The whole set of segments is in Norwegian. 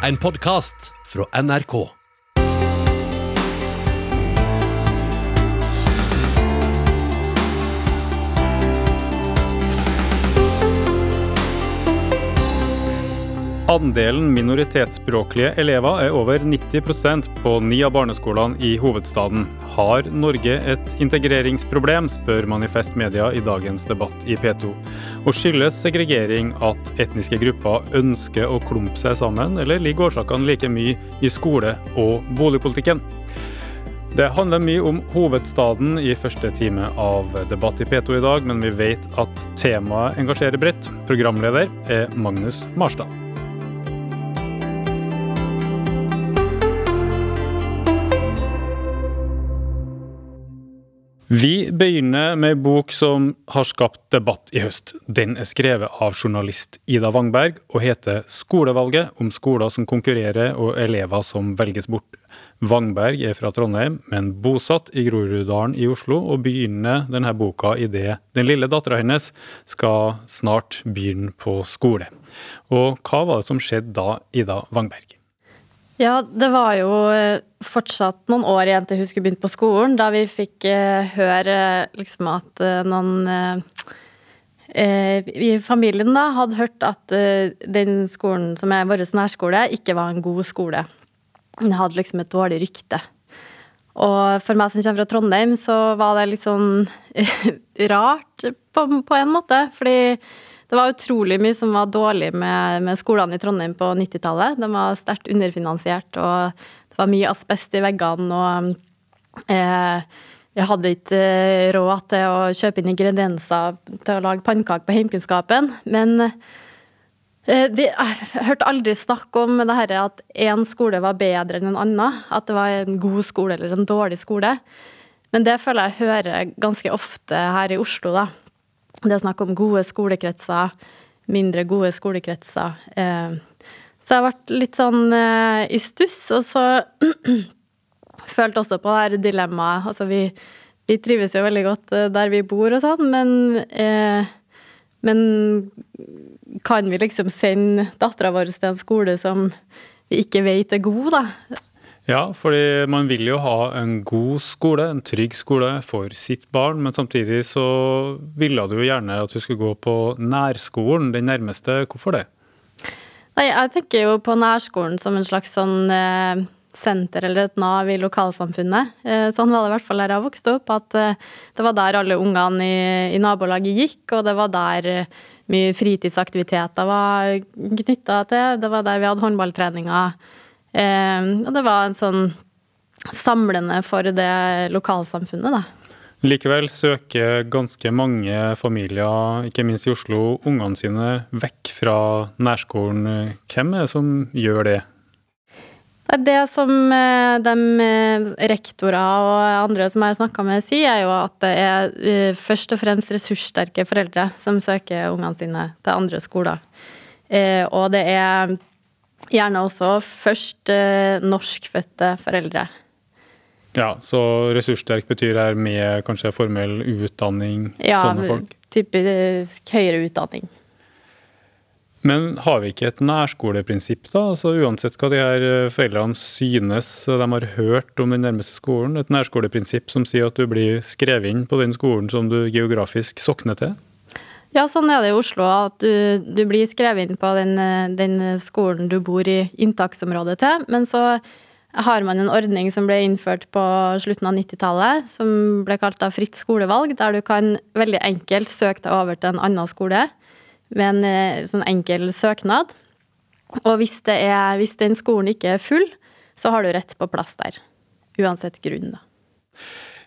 En podkast fra NRK. Andelen minoritetsspråklige elever er over 90% på ni av barneskolene i hovedstaden. Har Norge et integreringsproblem, spør Manifest Media i dagens debatt i P2. Og skyldes segregering at etniske grupper ønsker å klumpe seg sammen, eller ligger årsakene like mye i skole- og boligpolitikken? Det handler mye om hovedstaden i første time av Debatt i P2 i dag, men vi vet at temaet engasjerer bredt. Programleder er Magnus Marstad. Vi begynner med en bok som har skapt debatt i høst. Den er skrevet av journalist Ida Wangberg og heter 'Skolevalget om skoler som konkurrerer og elever som velges bort'. Wangberg er fra Trondheim, men bosatt i Groruddalen i Oslo, og begynner denne boka idet den lille dattera hennes skal snart begynne på skole. Og hva var det som skjedde da, Ida Wangberg? Ja, det var jo eh, fortsatt noen år igjen til hun skulle begynt på skolen, da vi fikk eh, høre liksom at eh, noen i familien da hadde hørt at den skolen som er vår nærskole, ikke var en god skole. Den hadde liksom et dårlig rykte. Og for meg som kommer fra Trondheim, så var det sånn rart på, på en måte. Fordi det var utrolig mye som var dårlig med, med skolene i Trondheim på 90-tallet. De var sterkt underfinansiert, og det var mye asbest i veggene. og eh, jeg hadde ikke eh, råd til å kjøpe inn ingredienser til å lage pannekaker på heimkunnskapen. Men eh, vi, jeg hørte aldri snakk om det her at én skole var bedre enn en annen. At det var en god skole eller en dårlig skole. Men det føler jeg hører ganske ofte her i Oslo, da. Det er snakk om gode skolekretser, mindre gode skolekretser. Eh, så jeg ble litt sånn eh, i stuss, og så følte også på det her dilemmaet. Altså vi, vi, trives jo veldig godt eh, der vi bor og sånn, men, men kan vi liksom sende dattera vår til en skole som vi ikke vet er god, da? Ja, fordi man vil jo ha en god skole, en trygg skole for sitt barn, men samtidig så ville du jo gjerne at du skulle gå på nærskolen, den nærmeste. Hvorfor det? Nei, jeg tenker jo på nærskolen som en slags sånn eh, senter eller et nav i lokalsamfunnet. Eh, sånn var det i hvert fall der jeg vokste opp, at eh, det var der alle ungene i, i, nabolaget gikk, og det var der eh, mye fritidsaktiviteter var knytta til. Det var der vi hadde håndballtreninger og det var en sånn samlende for det lokalsamfunnet, da. Likevel søker ganske mange familier, ikke minst i Oslo, ungene sine vekk fra nærskolen. Hvem er det som gjør det? Det som eh, de eh, rektorer og andre som jeg har snakka med, sier, er jo at det er først og fremst ressurssterke foreldre som søker ungene sine til andre skoler. Og det er Gjerne også først eh, norskfødte foreldre. Ja, så ressurssterk betyr her med kanskje formell utdanning, ja, sånne folk? Ja, typisk høyere utdanning. Men har vi ikke et nærskoleprinsipp, da? Altså Uansett hva de her eh, foreldrene synes de har hørt om den nærmeste skolen. Et nærskoleprinsipp som sier at du blir skrevet inn på den skolen som du geografisk sokner til? Ja, sånn er det i Oslo. At du, du blir skrevet inn på den, den, skolen du bor i inntaksområdet til. Men så har man en ordning som ble innført på slutten av 90-tallet, som ble kalt da fritt skolevalg, der du kan veldig enkelt søke deg over til en annen skole med en eh, sånn enkel søknad. Og hvis, er, hvis den skolen ikke er full, så har du rett på plass der. Uansett grunn, da.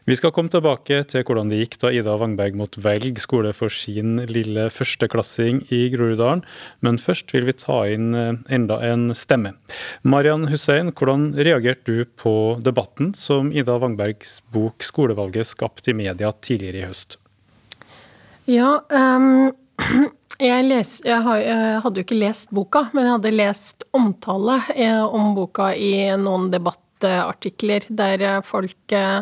Vi skal komme tilbake til hvordan det gikk da Ida Wangberg måtte velge skole for sin lille førsteklassing i Groruddalen, men først vil vi ta inn eh, enda en stemme. Marian Hussein, hvordan reagerte du på debatten som Ida Wangbergs bok 'Skolevalget' skapte i media tidligere i høst? Ja, um, jeg, les, jeg, har, jeg, hadde jo ikke lest boka, men jeg hadde lest omtale eh, om boka i noen debattartikler der folk eh,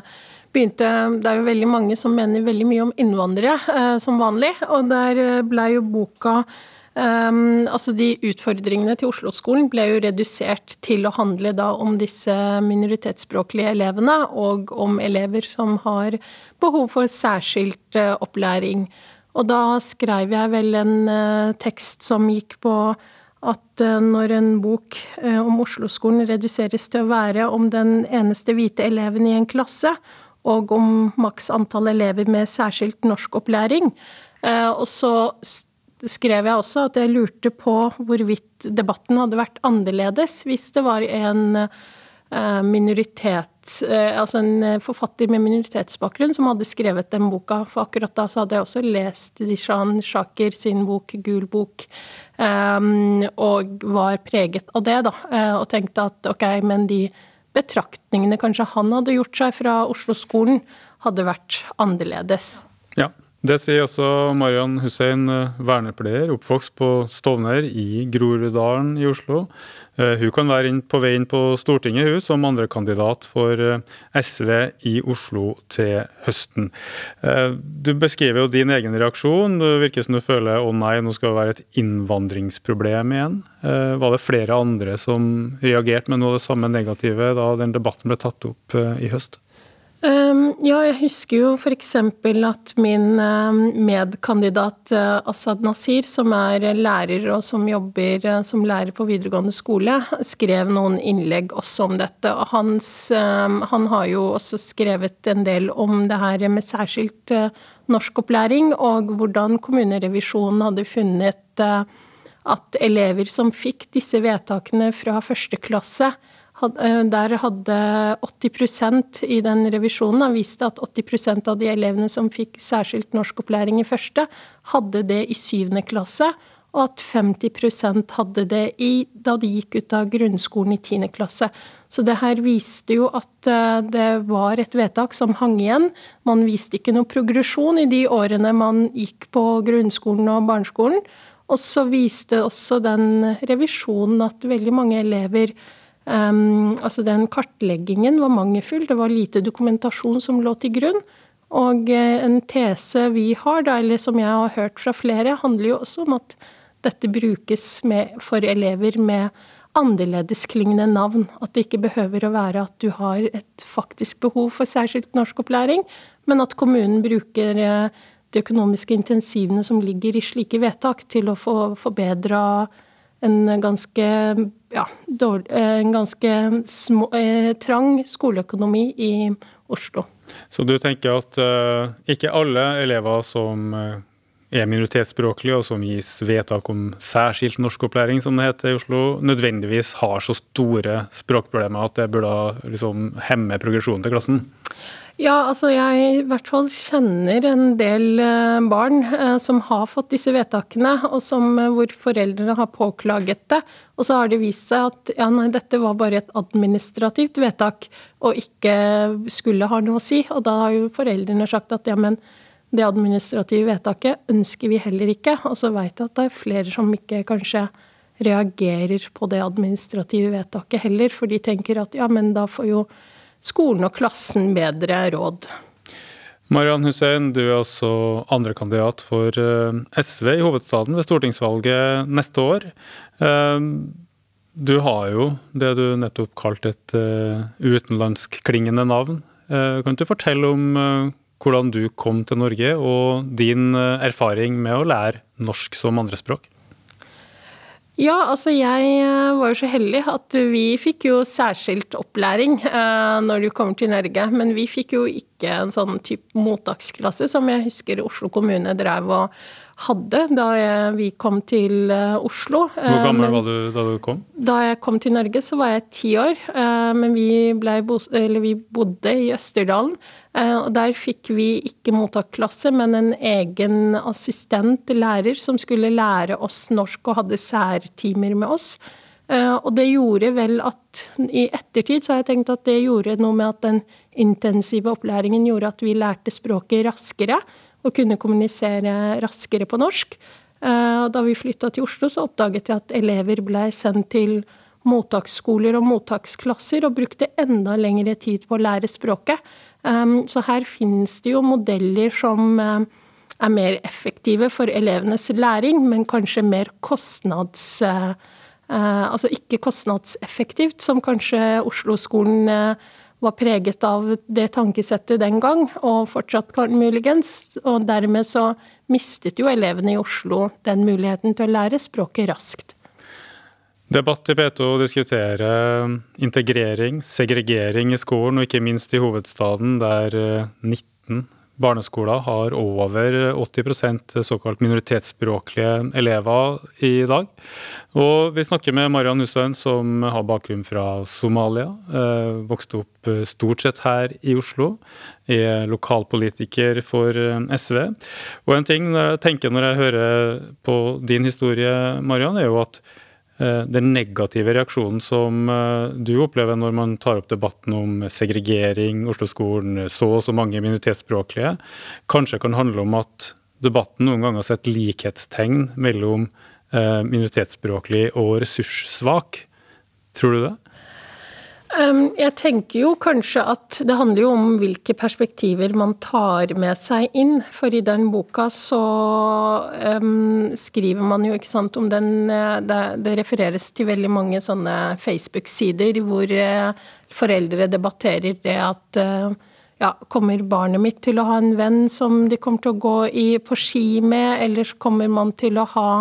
begynte Det er jo veldig mange som mener veldig mye om innvandrere, eh, som vanlig. Og der blei ble jo boka Um, altså De utfordringene til Oslo-skolen ble jo redusert til å handle da om disse minoritetsspråklige elevene, og om elever som har behov for særskilt uh, opplæring. Og da skrev jeg vel en uh, tekst som gikk på at uh, når en bok om Oslo-skolen reduseres til å være om den eneste hvite eleven i en klasse, og om maks antall elever med særskilt norskopplæring, og så skrev jeg også at jeg lurte på hvorvidt debatten hadde vært annerledes hvis det var en eh, minoritet eh, Altså en forfatter med minoritetsbakgrunn som hadde skrevet den boka. For akkurat da så hadde jeg også lest Dishan Shaker sin bok 'Gul bok', eh, og var preget av det, da. Og tenkte at ok, men de betraktningene kanskje han hadde gjort seg fra Oslo-skolen, hadde vært annerledes. Ja, det sier også Marian Hussein, eh, vernepleier, oppvokst på Stovner i Groruddalen i Oslo. Eh, hun kan være på vei inn på Stortinget hun, som andrekandidat for eh, SV i Oslo til høsten. Du beskriver jo din egen reaksjon. Det virker som du føler å nei, nå skal det være et innvandringsproblem igjen. Var det flere andre som reagerte med noe av det samme negative da den debatten ble tatt opp i høst? Um, ja, jeg husker jo f.eks. at min um, medkandidat uh, Asaad Nasir, som er lærer og som jobber uh, som lærer på videregående skole, skrev noen innlegg også om dette. Hans, um, han har jo også skrevet en del om det her med særskilt uh, norskopplæring, og hvordan kommunerevisjonen hadde funnet at elever som fikk disse vedtakene fra første klasse, Eh, der hadde 80% i den revisjonen vist at 80% av de elevene som fikk særskilt norskopplæring i første, hadde det i syvende klasse, og at 50% hadde det i, da de gikk ut av grunnskolen i tiende klasse. Så det her viste jo at eh, det var et vedtak som hang igjen. Man viste ikke noe progresjon i de årene man gikk på grunnskolen og barneskolen. Og så viste også den revisjonen at veldig mange elever Um, altså den kartleggingen var mangelfull, det var lite dokumentasjon som lå til grunn. Og uh, en tese vi har, da, eller som jeg har hørt fra flere, handler jo også om at dette brukes med, for elever med annerledesklingende navn. At det ikke behøver å være at du har et faktisk behov for særskilt norskopplæring, men at kommunen bruker uh, de økonomiske intensivene som ligger i slike vedtak, til å få forbedra en ganske, ja, eh, en ganske små, eh, trang skoleøkonomi i Oslo. Så du tenker at uh, ikke alle elever som er minoritetsspråklige og som gis vedtak om særskilt norskopplæring, som det heter i Oslo, nødvendigvis har så store språkproblemer at det burde liksom, hemme progresjonen til klassen? Ja, altså jeg i hvert fall kjenner en del eh, barn eh, som har fått disse vedtakene, og som, eh, hvor foreldrene har påklaget det. Og så har det vist seg at ja, nei, dette var bare et administrativt vedtak, og ikke skulle ha noe å si. Og da har jo foreldrene sagt at ja, men det administrative vedtaket ønsker vi heller ikke. Og så veit jeg at det er flere som ikke kanskje reagerer på det administrative vedtaket heller, for de tenker at ja, men da får jo skolen og klassen bedre råd. Marian Hussein, du er altså andrekandidat for eh, SV i hovedstaden ved stortingsvalget neste år. Eh, du har jo det du nettopp kalte et eh, utenlandskklingende navn. Kan du fortelle om hvordan du kom til Norge, og din erfaring med å lære norsk som andrespråk? Ja, altså jeg eh, var jo så heldig at vi fikk jo særskilt opplæring eh, når du kommer til Norge. Men vi fikk jo ikke en sånn type mottaksklasse som jeg husker Oslo kommune drev og hadde da jeg, vi kom til uh, Oslo. Hvor gammel var du da du kom? Da jeg kom til Norge, så var jeg ti år. Uh, men vi, vi, bodde i Østerdalen. Og der fikk vi ikke mottaksklasse, men en egen assistent, lærer, som skulle lære oss norsk og hadde særtimer med oss. Og det gjorde vel at I ettertid så har jeg tenkt at det gjorde noe med at den intensive opplæringen gjorde at vi lærte språket raskere og kunne kommunisere raskere på norsk. Eh, da vi flytta til Oslo, så oppdaget jeg at elever ble sendt til mottaksskoler og mottaksklasser og brukte enda lengre tid på å lære språket. Eh, så her finnes det jo modeller som eh, er mer effektive for elevenes læring, men kanskje mer kostnads... Altså ikke kostnadseffektivt, som kanskje Oslo-skolen var preget av det tankesettet den gang, og fortsatt muligens. Og dermed så mistet jo elevene i Oslo den muligheten til å lære språket raskt. Debatt i P2 diskuterer integrering, segregering i skolen, og ikke minst i hovedstaden, der 19 barneskoler har over 80% såkalt minoritetsspråklige elever i dag. Og vi snakker med Marian Hussein, som har bakgrunn fra Somalia. Eh, vokste opp eh, stort sett her i Oslo. Er lokalpolitiker for eh, SV. Og en ting jeg tenker når jeg hører på din historie, Marian, er jo at den negative reaksjonen som eh, du opplever når man tar opp debatten om segregering, Oslo-skolen, så og så mange minoritetsspråklige, kanskje kan handle om at debatten noen ganger har sett likhetstegn mellom eh, minoritetsspråklig og ressurssvak. Tror du det? Jeg tenker jo kanskje at det handler jo om hvilke perspektiver man tar med seg inn. For i den boka så um, skriver man jo ikke sant om den eh, det, det refereres til veldig mange sånne Facebook-sider hvor uh, foreldre debatterer det at uh, ja, kommer barnet mitt til å ha en venn som de kommer til å gå i, på ski med, eller kommer man til å ha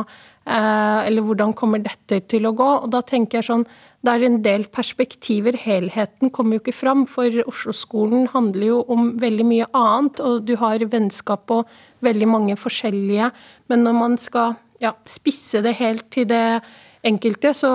Eller hvordan kommer dette til å gå? Og da tenker jeg sånn det er en del perspektiver. Helheten kommer jo ikke fram, for Oslo-skolen handler jo om veldig mye annet, og du har vennskap og veldig mange forskjellige. Men når man skal ja, spisse det helt til det enkelte, så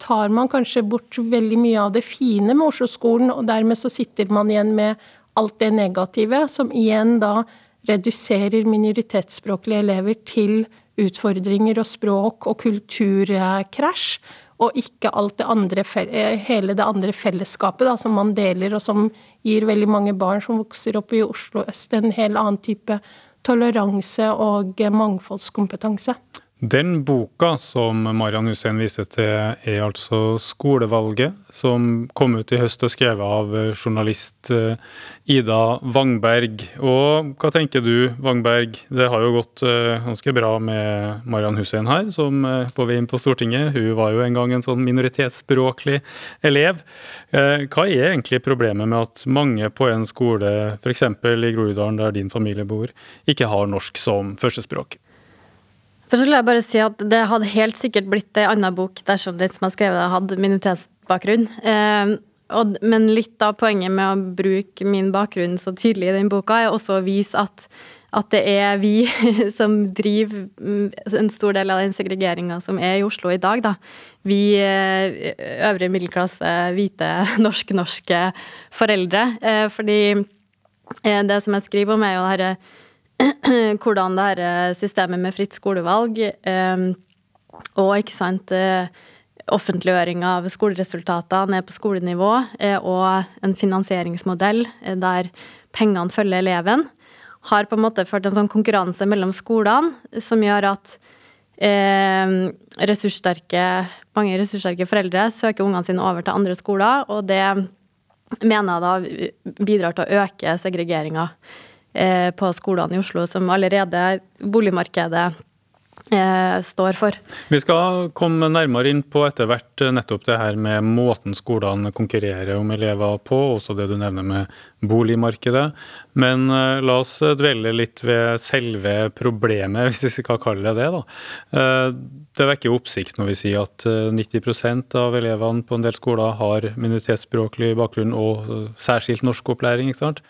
tar man kanskje bort veldig mye av det fine med Oslo-skolen, og dermed så sitter man igjen med alt det negative, som igjen da reduserer minoritetsspråklige elever til utfordringer og språk og kulturkrasj og ikke alt det andre, eh, hele det andre fellesskapet da, som man deler, og som gir veldig mange barn som vokser opp i Oslo øst, en helt annen type toleranse og mangfoldskompetanse. Den boka som Marian Hussein viser til, er altså 'Skolevalget', som kom ut i høst og skrevet av journalist eh, Ida Wangberg. Og hva tenker du, Wangberg? Det har jo gått eh, ganske bra med Marian Hussein her, som på vei inn på Stortinget. Hun var jo en gang en sånn minoritetsspråklig elev. Eh, hva er egentlig problemet med at mange på en skole, f.eks. i Groruddalen der din familie bor, ikke har norsk som førstespråk? Først vil jeg bare si at det hadde helt sikkert blitt ei anna bok dersom den som har skrevet det, hadde minoritetsbakgrunn. Eh, men litt av poenget med å bruke min bakgrunn så tydelig i den boka, er også å vise at, at det er vi som driver mm, en stor del av den segregeringa som er i Oslo i dag, da. Vi eh, øvre middelklasse, hvite, norsk-norske foreldre. Eh, fordi eh, det som jeg skriver om, er jo det herre hvordan det her eh, systemet med fritt skolevalg eh, og ikke sant eh, offentliggjøring av skoleresultater ned på skolenivå og en finansieringsmodell der pengene følger eleven, har på en måte ført en sånn konkurranse mellom skolene som gjør at ressurssterke, mange ressurssterke foreldre søker ungene sine over til andre skoler, og det mener jeg da bidrar til å øke segregeringa Eh, på skolene i Oslo, som allerede boligmarkedet eh, står for. Vi skal komme nærmere inn på etter hvert eh, nettopp det her med måten skolene konkurrerer om elever på, også det du nevner med boligmarkedet. Men la oss dvele litt ved selve problemet, hvis vi skal kalle det det. da. Det vekker oppsikt når vi sier at 90% av elevene på en del skoler har minoritetsspråklig bakgrunn og særskilt norskopplæring. ikke sant?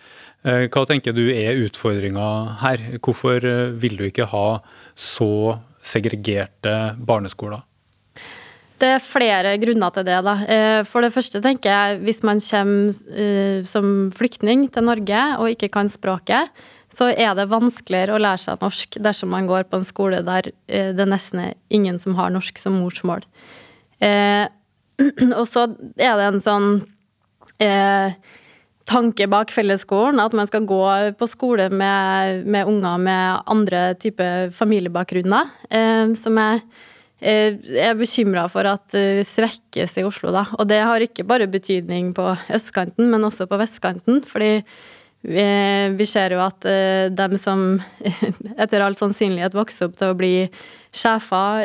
Eh, hva tenker du er utfordringa her? Hvorfor eh, vil du ikke ha så segregerte barneskoler? Det er flere grunner til det. Da. Eh, for det første tenker jeg hvis man kommer som flyktning til Norge og ikke kan språket, så er det vanskeligere å lære seg norsk dersom man går på en skole der det er nesten ingen som har norsk som morsmål. Og så er det en sånn tanke bak fellesskolen, at man skal gå på skole med, med unger med andre typer familiebakgrunner, som som jeg eh, er bekymra for at det svekkes i Oslo. Da. Og det har ikke bare betydning på østkanten, men også på vestkanten. fordi vi, vi ser jo at dem som etter all sannsynlighet vokser opp til å bli sjefer,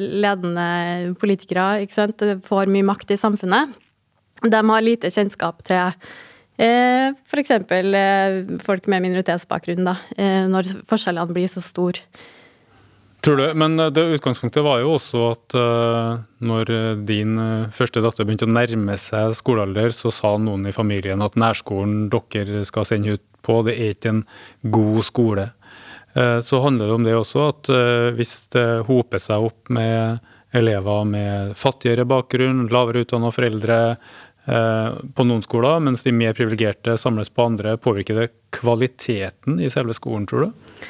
ledende politikere, ikke sant, får mye makt i samfunnet, de har lite kjennskap til f.eks. Folk med minoritetsbakgrunn, da, når forskjellene blir så store. Tror du, Men det utgangspunktet var jo også at uh, når din første datter begynte å nærme seg skolealder, så sa noen i familien at nærskolen dere skal sende ut på, det er ikke en god skole. Uh, så handler det om det også, at uh, hvis det hoper seg opp med elever med fattigere bakgrunn, lavere utdanna foreldre på noen skoler, mens de mer privilegerte samles på andre, påvirker det kvaliteten i selve skolen, tror du?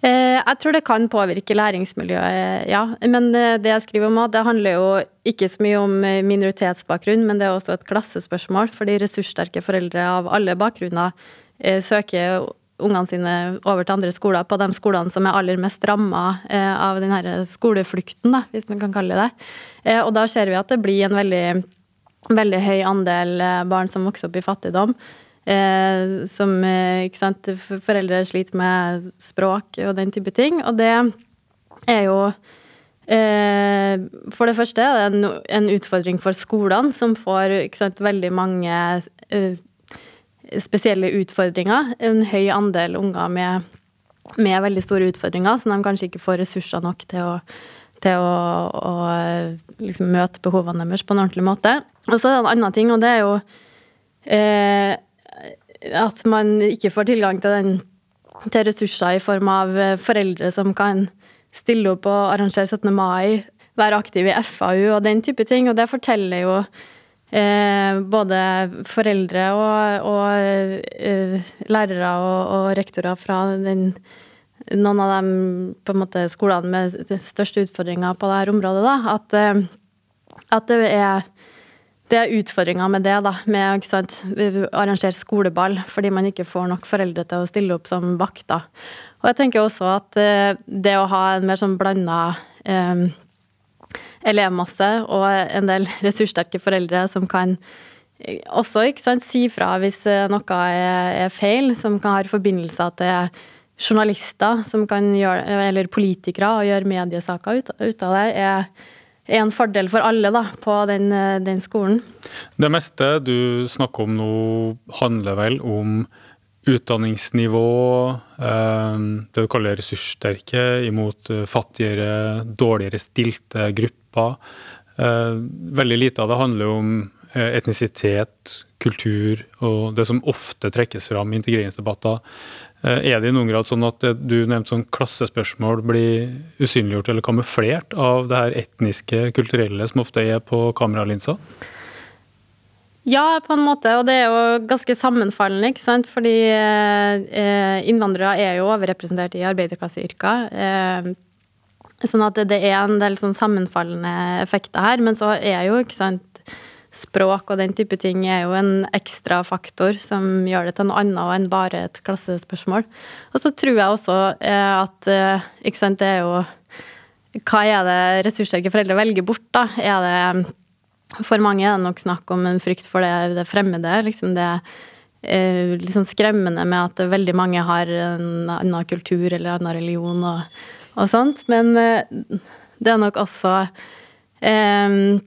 Eh, jeg tror det kan påvirke læringsmiljøet, ja. Men eh, det jeg skriver om, det handler jo ikke så mye om eh, minoritetsbakgrunn, men det er også et klassespørsmål. Fordi ressurssterke foreldre av alle bakgrunner søker ungene sine over til andre skoler, på de skolene som er aller mest ramma av denne skoleflukten, hvis man kan kalle det det. Og da ser vi at det blir en veldig, veldig høy andel barn som vokser opp i fattigdom. Eh, som eh, ikke sant, foreldre sliter med språk og den type ting. Og det er jo eh, For det første er det en, utfordring for skolene, som får sant, veldig mange eh, spesielle utfordringer. En høy andel unger med, med, veldig store utfordringer, som de kanskje ikke får ressurser nok til å, til å, å liksom møte behovene deres på en ordentlig måte. Og så er det en annen ting, og det er jo eh, at man ikke får tilgang til, den, til ressurser i form av eh, foreldre som kan stille opp og arrangere 17. mai, være aktiv i FAU og den type ting. Og det forteller jo eh, både foreldre og, og eh, lærere og, og, rektorer fra den, noen av de måte, skolene med de største utfordringer på dette området, da, at, eh, at det er det er utfordringa med det, da. Med å arrangere skoleball fordi man ikke får nok foreldre til å stille opp som vakter. Og jeg tenker også at uh, det å ha en mer sånn blanda um, elevmasse og en del ressurssterke foreldre som kan eh, også sant, si fra hvis noe er, er feil, som kan ha forbindelser til journalister gjøre, eller politikere og gjøre mediesaker ut, ut av det, er er en fordel for alle da, på den, eh, den, skolen. Det meste du snakker om nå, handler vel om utdanningsnivå, eh, det du kaller ressurssterke, imot eh, fattigere, dårligere stilte grupper. Veldig lite av det handler om etnisitet, kultur og det som ofte trekkes fram i integreringsdebatter. Eh, er det i noen grad sånn at du nevnte sånn klassespørsmål blir usynliggjort eller kamuflert av det her etniske, kulturelle som ofte er på kameralinsa? Ja, på en måte, og det er jo ganske sammenfallende, ikke sant. Fordi eh, innvandrere er jo overrepresentert i arbeiderklasseyrker. Eh, sånn at det er en del sånn sammenfallende effekter her. Men så er jo, ikke sant språk og den type ting er jo en ekstra faktor som gjør det til noe annet enn bare et klassespørsmål. Og så tror jeg også eh, at eh, ikke sant, det er jo Hva er det ressurssterke foreldre velger bort, da? Er det For mange er det nok snakk om en frykt for det, det fremmede. liksom det eh, sånn skremmende med at veldig mange har en annen kultur eller annen religion og, og sånt. Men det er nok også eh,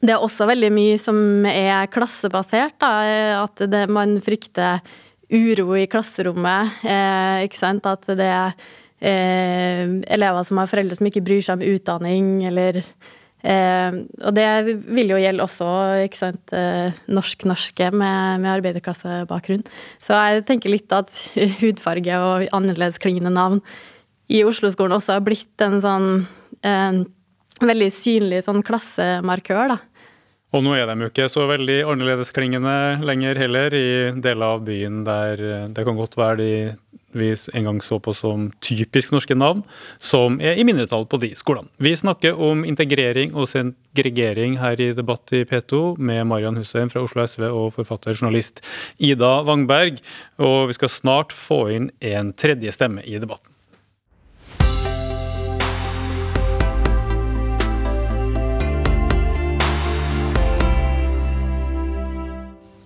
det er også veldig mye som er klassebasert. Da. At det, man frykter uro i klasserommet. Eh, ikke sant? At det er eh, elever som har foreldre som ikke bryr seg om utdanning, eller eh, Og det vil jo gjelde også eh, norsk-norske med, med arbeiderklassebakgrunn. Så jeg tenker litt at hudfarge og annerledesklingende navn i Oslo-skolen også har blitt en sånn veldig synlig sånn klassemarkør, da. Og nå er de jo ikke så veldig annerledesklingende lenger heller, i deler av byen der det kan godt være de vi en gang så på som typisk norske navn, som er i mindretall på de skolene. Vi snakker om integrering og segregering her i Debatt i P2 med Marian Hussein fra Oslo SV og forfatter-journalist Ida Wangberg. Og vi skal snart få inn en tredje stemme i debatten.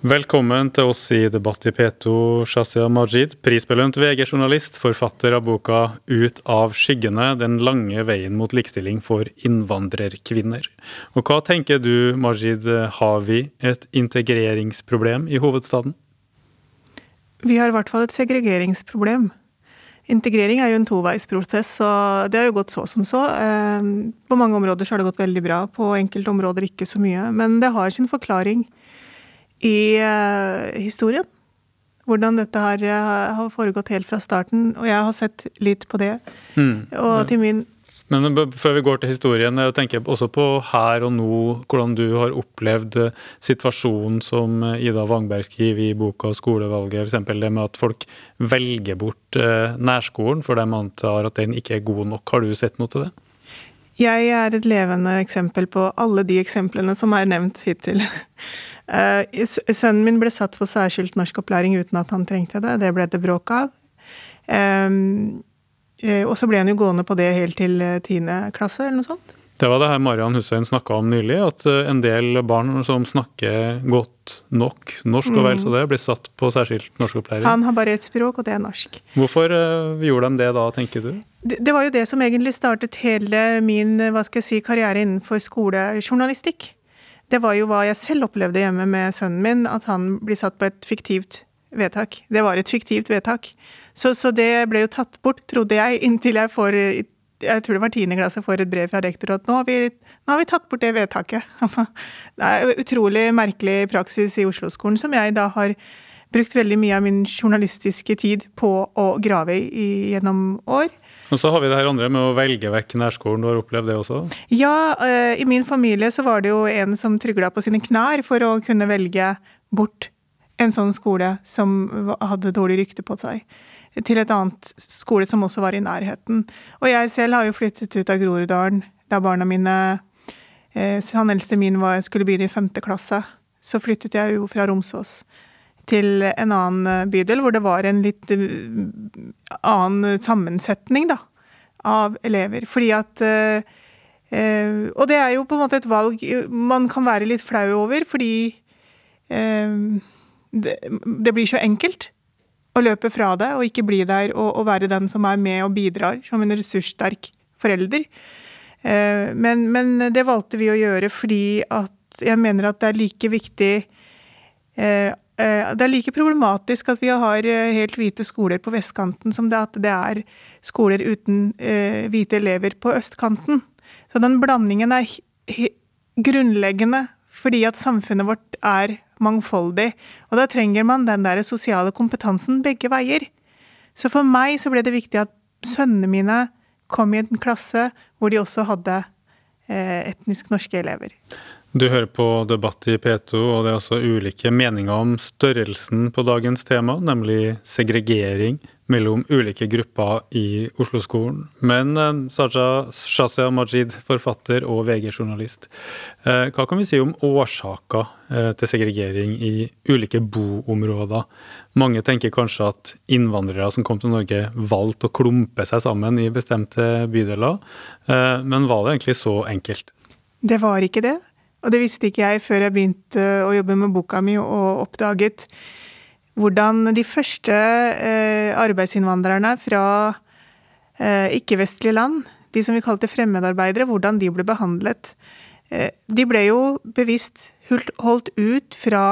Velkommen til oss i Debatt i P2, Shazia Majid, prisbelønt VG-journalist, forfatter av boka 'Ut av skyggene den lange veien mot likestilling for innvandrerkvinner'. Og hva tenker du, Majid, har vi et integreringsproblem i hovedstaden? Vi har i hvert fall et segregeringsproblem. Integrering er jo en toveisprosess, og det har jo gått så som så. Ehm, på mange områder så har det gått veldig bra, på enkelte områder ikke så mye. Men det har sin forklaring i uh, historien. Hvordan dette her uh, har foregått helt fra starten. Og jeg har sett litt på det. Mm. Og til min men før vi går til historien, jeg tenker også på her og nå, hvordan du har opplevd eh, situasjonen som Ida Wangberg skriver i boka 'Skolevalget', f.eks. det med at folk velger bort nærskolen for de antar at den ikke er god nok. Har du sett noe til det? Jeg er et levende eksempel på alle de eksemplene som er nevnt hittil. Uh, sønnen min ble satt på særskilt norskopplæring uten at han trengte det. Det ble det bråk av. Um, og så ble han jo gående på det helt til tiende klasse, eller noe sånt. Det var det her Marian Hussein snakka om nylig, at en del barn som snakker godt nok norsk, og vel så det, blir satt på særskilt norskopplæring. Han har bare ett språk, og det er norsk. Hvorfor gjorde de det da, tenker du? Det, det var jo det som egentlig startet hele min hva skal jeg si, karriere innenfor skolejournalistikk det var jo hva jeg selv opplevde hjemme med sønnen min, at han blir satt på et fiktivt vedtak. Det var et fiktivt vedtak. Så, så det ble jo tatt bort, trodde jeg, inntil jeg får jeg tror det var tiende klasse, får et brev fra rektor at nå har, vi, nå har vi tatt bort det vedtaket. Det er utrolig merkelig praksis i Oslo-skolen som jeg da har brukt veldig mye av min journalistiske tid på å grave i gjennom år. Og så har vi det her andre med å velge vekk nærskolen. Du har opplevd det også? Ja, eh, i min familie så var det jo en som trygla på sine knær for å kunne velge bort en sånn skole som hadde dårlig rykte på seg, til et annet skole som også var i nærheten. Og jeg selv har jo flyttet ut av Groruddalen da barna mine eh, Han eldste min var, skulle begynne i femte klasse. Så flyttet jeg jo fra Romsås til en annen eh, bydel, hvor det var en litt eh, annen sammensetning, da, av elever. Fordi at eh, Og det er jo på en måte et valg man kan være litt flau over, fordi det, det blir så enkelt å løpe fra det og ikke bli der og, og, være den som er med og bidrar som en ressurssterk forelder. Men, men, det valgte vi å gjøre fordi at jeg mener at det er like viktig Eh, det er like problematisk at vi har eh, helt hvite skoler på vestkanten som det at det er skoler uten eh, hvite elever på østkanten. Så den blandingen er grunnleggende fordi at samfunnet vårt er mangfoldig. Og da trenger man den der sosiale kompetansen begge veier. Så for meg så ble det viktig at sønnene mine kom i en klasse hvor de også hadde etnisk norske elever. Du hører på Debatt i P2, og det er altså ulike meninger om størrelsen på dagens tema, nemlig segregering mellom ulike grupper i Oslo-skolen. Men eh, Saja Shazia Majid, forfatter og VG-journalist, eh, hva kan vi si om årsaker eh, til segregering i ulike boområder? Mange tenker kanskje at innvandrere som kom til Norge, valgte å klumpe seg sammen i bestemte bydeler, men var det egentlig så enkelt? Det var ikke det. Og det visste ikke jeg før jeg begynte å jobbe med boka mi og oppdaget hvordan de første eh, arbeidsinnvandrerne fra eh, ikke-vestlige land, de som vi kalte fremmedarbeidere, hvordan de ble behandlet. Eh, de ble jo bevisst holdt ut fra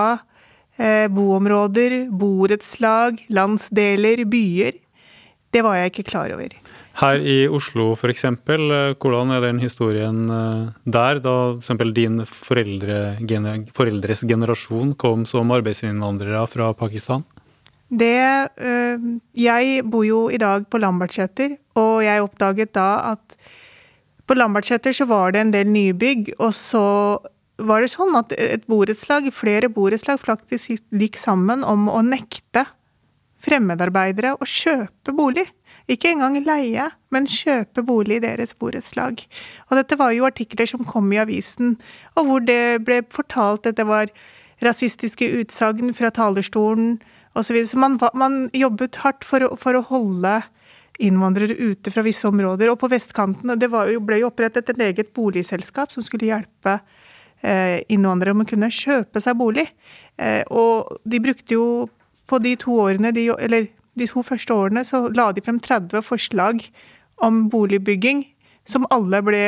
boområder, borettslag, landsdeler, byer. Det var jeg ikke klar over. Her i Oslo f.eks., eh, hvordan er den historien eh, der, da f.eks. din foreldre, foreldres generasjon kom som arbeidsinnvandrere fra Pakistan? Det eh, Jeg bor jo i dag på Lambertseter, og jeg oppdaget da at på Lambertseter så var det en del nybygg, og så var det sånn at et borettslag, flere borettslag faktisk gikk sammen om å nekte fremmedarbeidere å kjøpe bolig. Ikke engang leie, men kjøpe bolig i deres borettslag. Og dette var jo artikler som kom i avisen, og hvor det ble fortalt at det var rasistiske utsagn fra talerstolen osv. Så, så man, man, jobbet hardt for å, for å, holde innvandrere ute fra visse områder. Og på vestkanten det jo, ble jo opprettet et eget boligselskap som skulle hjelpe eh, innvandrere om å kunne kjøpe seg bolig. Eh, og de brukte jo på de to årene, de, eller de to første årene, så la de frem 30 forslag om boligbygging, som alle ble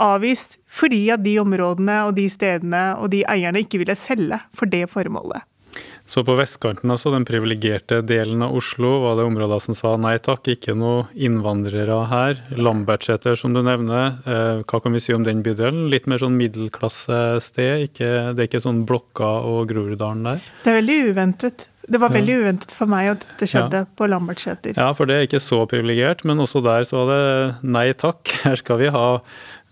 avvist fordi at de områdene og de stedene og de eierne ikke ville selge for det formålet. Så på vestkanten, altså den privilegerte delen av Oslo, var det områder som sa nei takk, ikke noe innvandrere her. Lambertseter, som du nevner, eh, hva kan vi si om den bydelen? Litt mer sånn middelklassested, ikke, det er ikke sånn Blokka og Groruddalen der? Det er veldig uventet. Det var veldig uventet for meg at det skjedde ja. på Lambertseter. Ja, for det er ikke så privilegert, men også der så var det nei takk. Her skal vi ha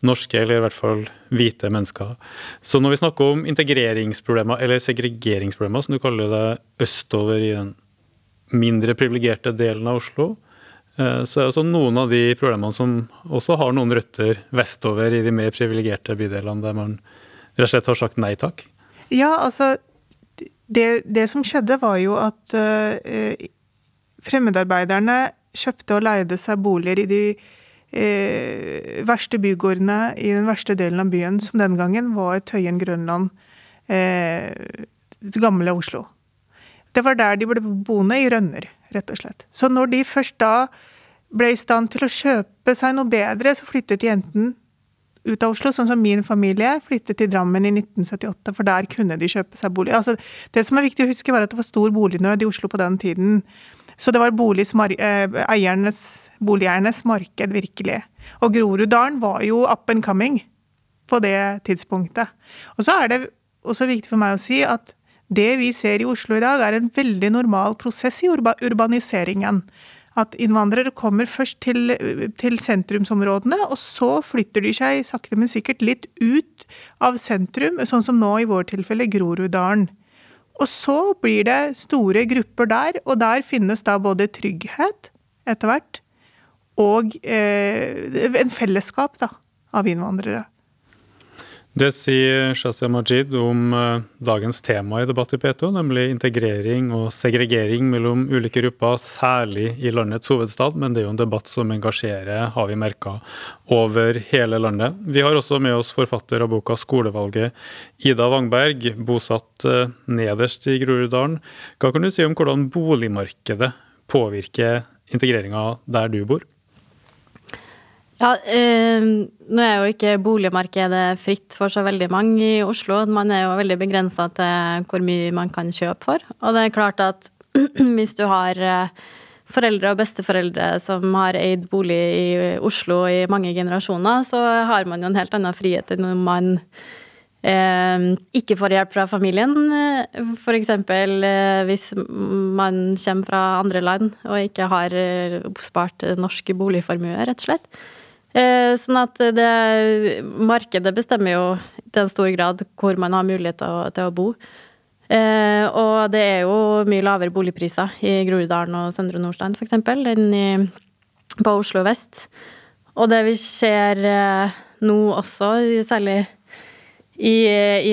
norske, eller i hvert fall hvite mennesker. Så når vi snakker om integreringsproblemer, eller segregeringsproblemer, som du kaller det, østover i den mindre privilegerte delen av Oslo, eh, så er det også noen av de problemene som også har noen røtter vestover i de mer privilegerte bydelene, der man rett og slett har sagt nei takk? Ja, altså det, det som skjedde, var jo at eh, fremmedarbeiderne kjøpte og leide seg boliger i de eh, verste bygårdene i den verste delen av byen, som den gangen var Tøyen, Grønland, eh, det gamle Oslo. Det var der de ble boende, i rønner, rett og slett. Så når de først da ble i stand til å kjøpe seg noe bedre, så flyttet de enten ut av Oslo, sånn som min familie flyttet til Drammen i 1978, for der kunne de kjøpe seg bolig. Altså, det som er viktig å huske, var at det var stor bolignød i Oslo på den tiden. Så det var eh, eiernes, boligeiernes marked, virkelig. Og Groruddalen var jo up and coming på det tidspunktet. Og så er det også viktig for meg å si at det vi ser i Oslo i dag, er en veldig normal prosess i urba urbaniseringen. At innvandrere kommer først til, til, sentrumsområdene, og så flytter de seg sakte, men sikkert litt ut av sentrum, sånn som nå i vår tilfelle Groruddalen. Og så blir det store grupper der, og der finnes da både trygghet etter hvert og eh, en fellesskap da, av innvandrere. Det sier Shazia Majid om eh, dagens tema i Debatt i P2, nemlig integrering og segregering mellom ulike grupper, særlig i landets hovedstad. Men det er jo en debatt som engasjerer, har vi merka, over hele landet. Vi har også med oss forfatter av boka 'Skolevalget', Ida Wangberg, bosatt eh, nederst i Groruddalen. Hva kan du si om hvordan boligmarkedet påvirker integreringa der du bor? Ja, eh, Nå er jo ikke boligmarkedet fritt for så veldig mange i Oslo. Man er jo veldig begrensa til hvor mye man kan kjøpe for. Og det er klart at hvis du har eh, foreldre og besteforeldre som har eid bolig i Oslo i mange generasjoner, så har man jo en helt annen frihet enn om man eh, ikke får hjelp fra familien. F.eks. Eh, hvis man kommer fra andre land og ikke har eh, oppspart norsk boligformue, rett og slett. Eh, sånn at det Markedet bestemmer jo til en stor grad hvor man har mulighet til å, til å bo. Eh, og det er jo mye lavere boligpriser i Groruddalen og Søndre Nordstrand f.eks. enn i, på Oslo vest. Og det vi ser eh, nå også, særlig i,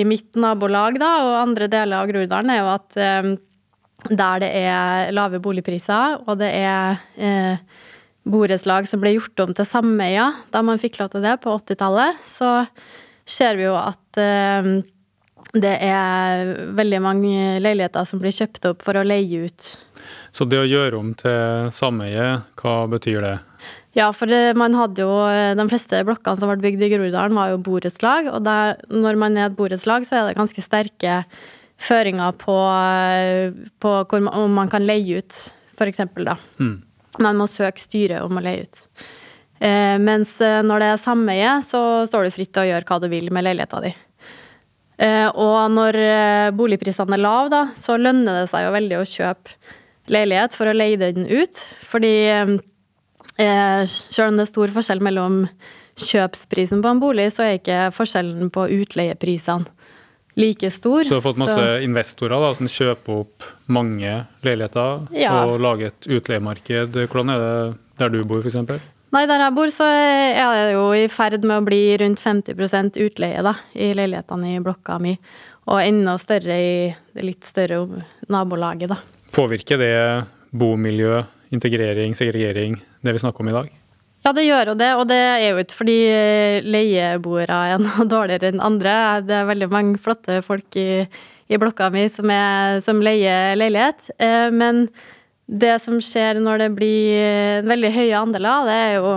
i mitt nabolag da, og andre deler av Groruddalen, er jo at der det er lave boligpriser, og det er eh, borettslag som ble gjort om til sameier da man fikk lov til det på 80-tallet, så ser vi jo at eh, det er veldig mange leiligheter som blir kjøpt opp for å leie ut. Så det å gjøre om til sameie, hva betyr det? Ja, for man hadde jo De fleste blokkene som ble bygd i Groruddalen, var jo borettslag. Og der, når man er et borettslag, så er det ganske sterke føringer på, på hvor man, om man kan leie ut, f.eks. da. Mm. Man må søke styret om å leie ut. Eh, mens eh, når det er sameie, så står du fritt til å gjøre hva du vil med leiligheta di. Eh, og når eh, boligprisene er lave, så lønner det seg jo veldig å kjøpe leilighet for å leie den ut. Fordi eh, selv om det er stor forskjell mellom kjøpsprisen på en bolig, så er ikke forskjellen på utleieprisene like stor. Så du har fått masse så... investorer da, som kjøper opp mange leiligheter ja. og lager et utleiemarked. Hvordan er det der du bor, f.eks.? Nei, der jeg bor, så er det jo i ferd med å bli rundt 50 utleie da, i leilighetene i blokka mi. Og enda større i det litt større nabolaget, da. Påvirker det bomiljø, integrering, segregering, det vi snakker om i dag? Ja, det gjør jo det, og det er jo ikke fordi leieboere er noe dårligere enn andre. Det er veldig mange flotte folk i, i blokka mi som, er, som leier leilighet. Eh, men det som skjer når det blir veldig høye andeler, det er jo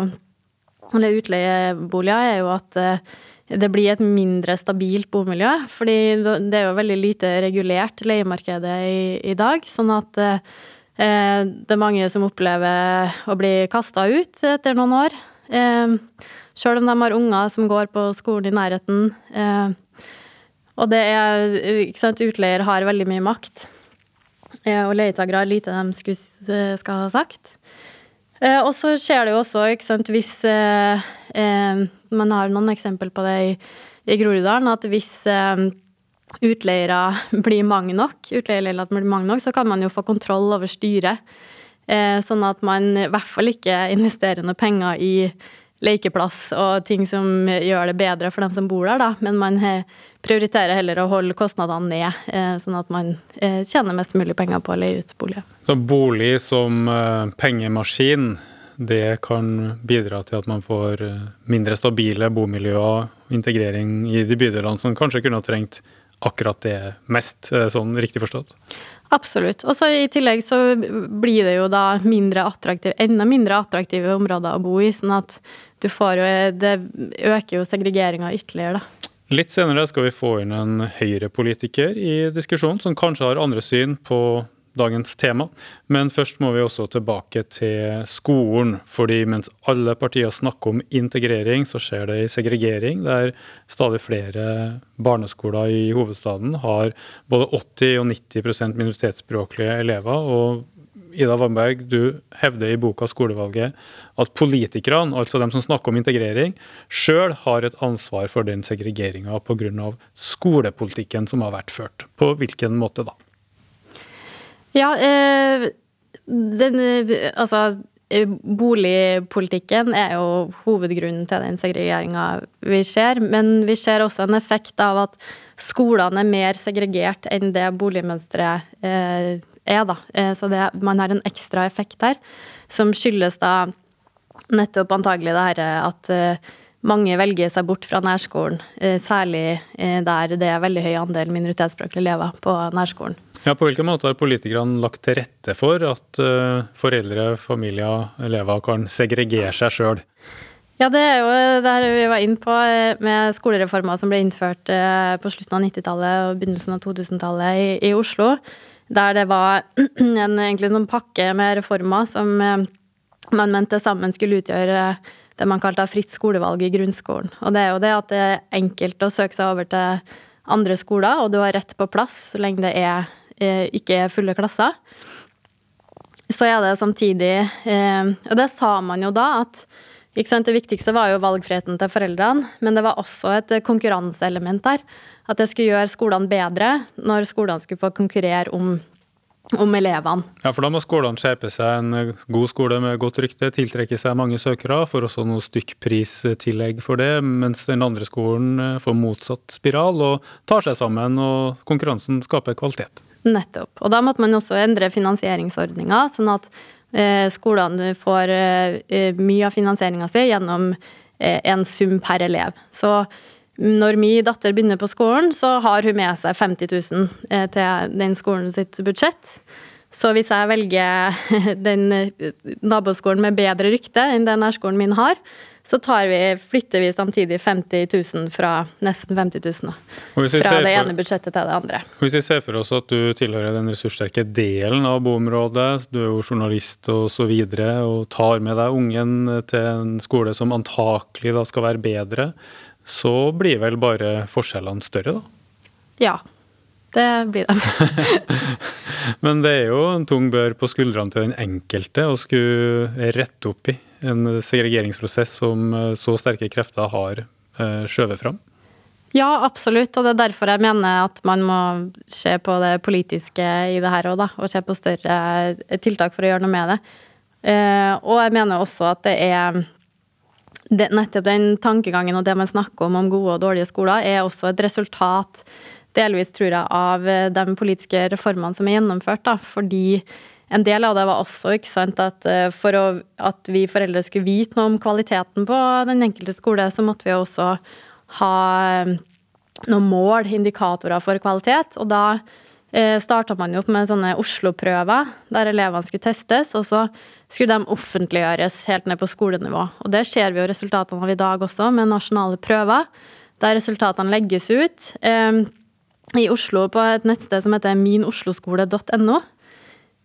eller utleieboliger, er jo at eh, det blir et mindre stabilt bomiljø. Fordi det er jo veldig lite regulert leiemarkedet i, i dag. Sånn at eh, Eh, det er mange som opplever å bli kasta ut etter noen år. Eh, Sjøl om de har unger som går på skolen i nærheten. Eh, og det er ikke sant, Utleier har veldig mye makt. Og leietakere har lite de skulle, skal ha sagt. Og så skjer det jo også, ikke sant, hvis Man har noen eksempel på det i, i Groruddalen, at hvis utleiere blir mange nok, blir mange nok, så kan man jo få kontroll over styret. Eh, sånn at man i hvert fall ikke investerer noe penger i lekeplass og ting som gjør det bedre for dem som bor der, da. Men man prioriterer heller å holde kostnadene ned, eh, sånn at man eh, tjener mest mulig penger på å leie ut boliger. Så bolig som pengemaskin, det kan bidra til at man får mindre stabile bomiljøer, integrering i de bydelene som kanskje kunne ha trengt akkurat det mest, eh, sånn riktig forstått? Absolutt. Og så i tillegg så blir det jo da mindre attraktiv, enda mindre attraktive områder å bo i, sånn at du får jo Det øker jo segregeringa ytterligere, da. Litt senere skal vi få inn en høyrepolitiker i diskusjonen, som kanskje har andre syn på dagens tema. Men først må vi også tilbake til skolen. fordi mens alle partier snakker om integrering, så skjer det i segregering, der stadig flere barneskoler i hovedstaden har både 80 og 90% minoritetsspråklige elever. og Ida Wamberg, du hevder i boka 'Skolevalget' at politikerne, altså de som snakker om integrering, sjøl har et ansvar for den segregeringa pga. skolepolitikken som har vært ført. På hvilken måte da? Ja, eh, den Altså, eh, boligpolitikken er jo hovedgrunnen til den segregeringa vi ser. Men vi ser også en effekt av at skolene er mer segregert enn det boligmønsteret eh, er, da. Eh, så det, man har en ekstra effekt her, som skyldes da nettopp antagelig det herre at eh, mange velger seg bort fra nærskolen, eh, særlig der det er veldig høy andel minoritetsspråklige elever på nærskolen. Ja, På hvilken måte har politikerne lagt til rette for at uh, foreldre, familier, elever kan segregere seg sjøl? Ja, det er jo det vi var inne på eh, med skolereformer som ble innført uh, på slutten av 90-tallet og begynnelsen av 2000-tallet i, i, Oslo. Der det var en egentlig sånn pakke med reformer som man mente sammen skulle utgjøre det man kalte fritt skolevalg i grunnskolen. Og det er jo det at det er enkelt å søke seg over til andre skoler, og du har rett på plass så lenge det er Eh, ikke er fulle klasser. Så er det samtidig eh, Og det sa man jo da, at det viktigste var jo valgfriheten til foreldrene, men det var også et konkurranseelement der. At det skulle gjøre skolene bedre når skolene skulle få konkurrere om om elevene. Ja, for da må skolene skjerpe seg. En god skole med godt rykte tiltrekker seg mange søkere, får også noe stykkpristillegg for det, mens den andre skolen får motsatt spiral og tar seg sammen, og konkurransen skaper kvalitet. Nettopp. Og da måtte man også endre finansieringsordninga, sånn at eh, skolene får eh, mye av finansieringa si gjennom eh, en sum per elev. Så når min datter begynner på skolen, så har hun med seg 50 000 eh, til den skolen sitt budsjett. Så hvis jeg velger den eh, naboskolen med bedre rykte enn den nærskolen min har, så vi, flytter vi samtidig 50 000 fra nesten 50 000. Fra det ene budsjettet til det andre. Hvis vi ser for oss at du tilhører den ressurssterke delen av boområdet, du er jo journalist og så videre, og tar med deg ungen til en skole som antakelig da skal være bedre, så blir vel bare forskjellene større, da? Ja, det blir det. Men det er jo en tung bør på skuldrene til den enkelte å skulle rette opp i en segregeringsprosess som eh, så sterke krefter har eh, skjøvet fram? Ja, absolutt. Og det er derfor jeg mener at man må se på det politiske i det her òg, da. Og se på større eh, tiltak for å gjøre noe med det. Og jeg mener også at det er nettopp den tankegangen og det man snakker om om gode og dårlige skoler, er også et resultat delvis, tror jeg, av de politiske reformene som er gjennomført. da, Fordi en del av det var også ikke sant, at eh, for å, at vi foreldre skulle vite noe om kvaliteten på den enkelte skole, så måtte vi også ha eh, noen mål, indikatorer for kvalitet. Og da eh, starta man jo opp med sånne Oslo-prøver, der elevene skulle testes. Og så skulle de offentliggjøres helt ned på skolenivå. Og det ser vi jo resultatene av i dag også, med nasjonale prøver, der resultatene legges ut. Eh, i Oslo på et nettsted som heter minosloskole.no.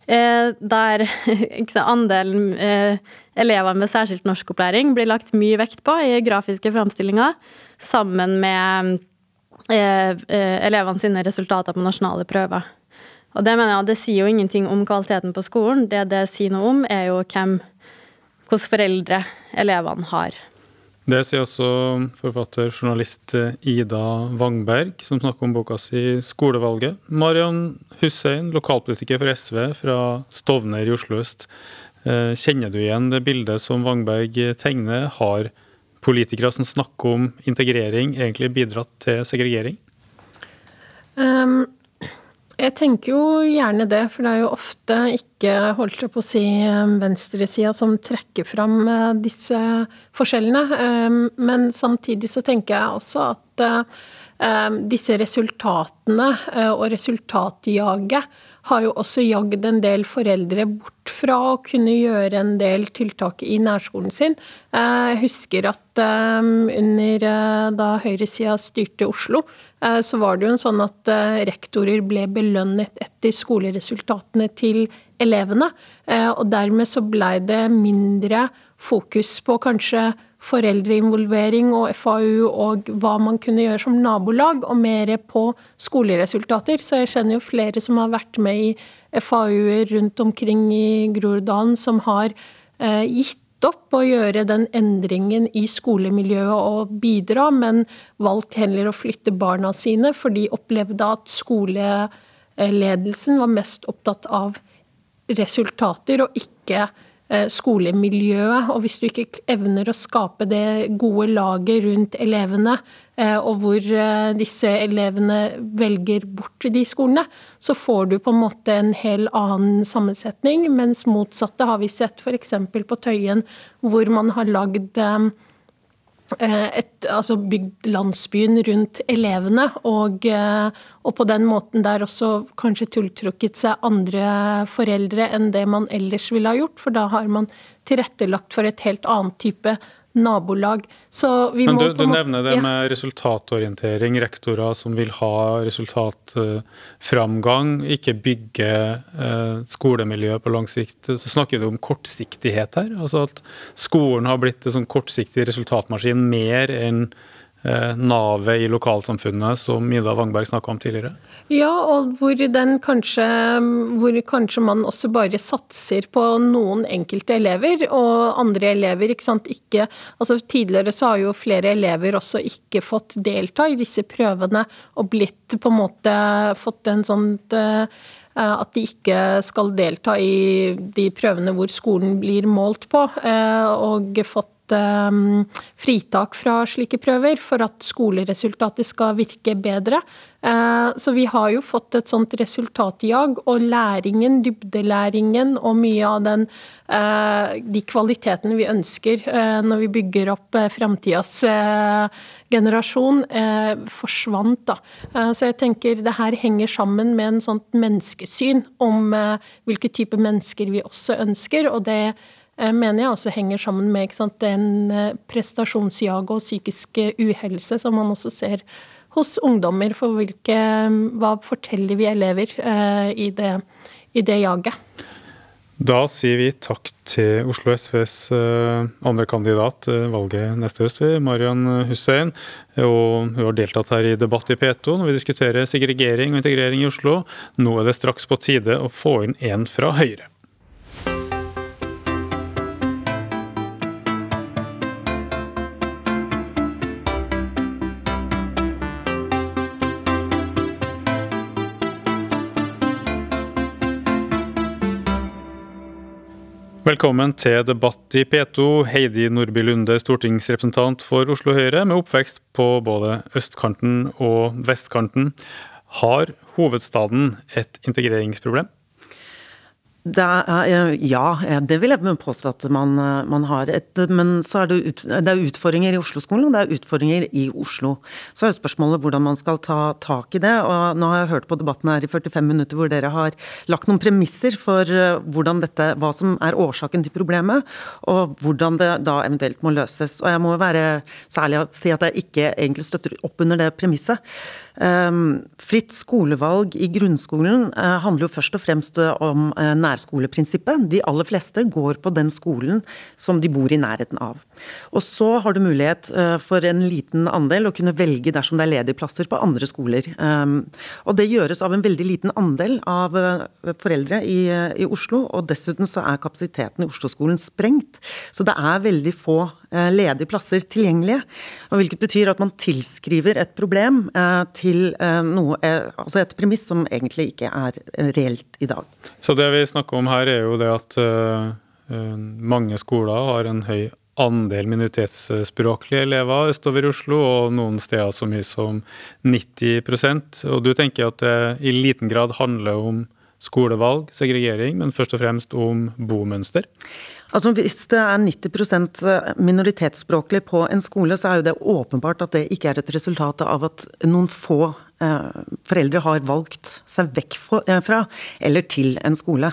Eh, der andelen eh, elever med særskilt norskopplæring blir lagt mye vekt på i grafiske framstillinger, sammen med eh, elevene sine resultater på nasjonale prøver. Og det mener jeg, det sier jo ingenting om kvaliteten på skolen. Det det sier noe om, er jo hvem, hvilke foreldre elevene har. Det sier også forfatter, journalist Ida Wangberg, som snakker om boka si 'Skolevalget'. Marian Hussein, lokalpolitiker for SV fra Stovner i Oslo øst. Eh, kjenner du igjen det bildet som Wangberg tegner? Har politikere som snakker om integrering, egentlig bidratt til segregering? Um, jeg tenker jo gjerne det, for det er jo ofte ikke, holdt jeg på å si, venstresida som trekker fram eh, disse forskjellene. Ehm, men samtidig så tenker jeg også at disse resultatene eh, og resultatjaget har jo også jagd en del foreldre bort fra å kunne gjøre en del tiltak i nærskolen sin. Jeg husker at under eh, da høyresida styrte Oslo, Eh, så var det jo en sånn at eh, rektorer ble belønnet etter skoleresultatene til elevene. Eh, og dermed så blei det mindre fokus på kanskje foreldreinvolvering og FAU og hva man kunne gjøre som nabolag, og mer på skoleresultater. Så jeg kjenner jo flere som har vært med i FAU-er rundt omkring i Groruddalen, som har gitt opp å gjøre den endringen i skolemiljøet og bidra, men valgt heller å flytte barna sine, for de opplevde at skoleledelsen var mest opptatt av resultater og ikke skolemiljøet. Og hvis du ikke evner å skape det gode laget rundt elevene, eh, og hvor eh, disse elevene velger bort de skolene, så får du på en måte en hel annen sammensetning. Mens motsatte har vi sett f.eks. på Tøyen, hvor man har lagd Eh, et, altså bygd landsbyen rundt elevene, og, eh, og, på den måten der også kanskje tiltrukket seg andre foreldre enn det man ellers ville ha gjort, for da har man tilrettelagt for et helt annet type nabolag. så Men du, du nevner det med resultatorientering, rektorer som vil ha resultatframgang, ikke bygge eh, skolemiljø på lang sikt. Så snakker du om kortsiktighet her? Altså at skolen har blitt en sånn kortsiktig resultatmaskin mer enn Eh, navet i lokalsamfunnet som Ida Wangberg snakka om tidligere? Ja, og hvor, kanskje, hvor kanskje man også bare satser på noen enkelte elever, og andre elever ikke sant, ikke altså Tidligere så har jo flere elever også ikke fått delta i disse prøvene, og blitt på en måte fått en sånn eh, at de ikke skal delta i de prøvene hvor skolen blir målt på, eh, og fått um, fritak fra slike prøver for at skoleresultatet skal virke bedre. Uh, så vi har jo fått et sånt resultatjag, og læringen, dybdelæringen og mye av den, uh, de kvalitetene vi ønsker uh, når vi bygger opp framtidas generasjon, forsvant. da. så jeg tenker det her henger sammen med en sånt menneskesyn om hvilke type mennesker vi også ønsker, og det Eh, mener jeg også henger sammen med sant, den eh, prestasjonsjaget og psykiske uhelse som man også ser hos ungdommer. For hvilke, hva forteller vi elever eh, i, det, i det jaget? Da sier vi takk til Oslo SVs andre kandidat valget neste høst, Marian Hussein. Og hun har deltatt her i debatt i P2 når vi diskuterer segregering og integrering i Oslo. Nå er det straks på tide å få inn en fra Høyre. Velkommen til debatt i P2. Heidi Nordby Lunde, stortingsrepresentant for Oslo Høyre, med oppvekst på både østkanten og vestkanten. Har hovedstaden et integreringsproblem? Er, ja, det vil jeg påstå at man, man har. Et, men så er det, ut, det er utfordringer i Oslo-skolen, og det er utfordringer i Oslo. Så er spørsmålet hvordan man skal ta tak i det. og Nå har jeg hørt på debatten her i 45 minutter hvor dere har lagt noen premisser for eh, dette, hva som er årsaken til problemet, og hvordan det da eventuelt må løses. Og jeg må være særlig si at jeg ikke egentlig støtter opp under det premisset. Ehm, fritt skolevalg i grunnskolen eh, handler jo først og fremst om eh, nærskoleprinsippet. De aller fleste går på den skolen som de bor i nærheten av. Og så har du mulighet eh, for en liten andel å kunne velge dersom det er ledige plasser på andre skoler. Ehm, og det gjøres av en veldig liten andel av foreldre i, i Oslo, og dessuten så er kapasiteten i Oslo-skolen sprengt. Så det er veldig få ledige plasser tilgjengelige. Og hvilket betyr at man tilskriver et problem til til eh, noe, eh, altså et premiss som egentlig ikke er eh, reelt i dag. Så det vi snakker om her, er jo det at mange skoler har en høy andel minoritetsspråklige elever østover i Oslo, og noen steder så mye som 90% Og du tenker at det i liten grad handler om skolevalg, segregering, men først og fremst om bomønster? Altså Hvis det er 90% minoritetsspråklig på en skole, så er jo det åpenbart at det ikke er et resultat av at noen få eh, foreldre har valgt seg vekk eh, fra eller til en skole.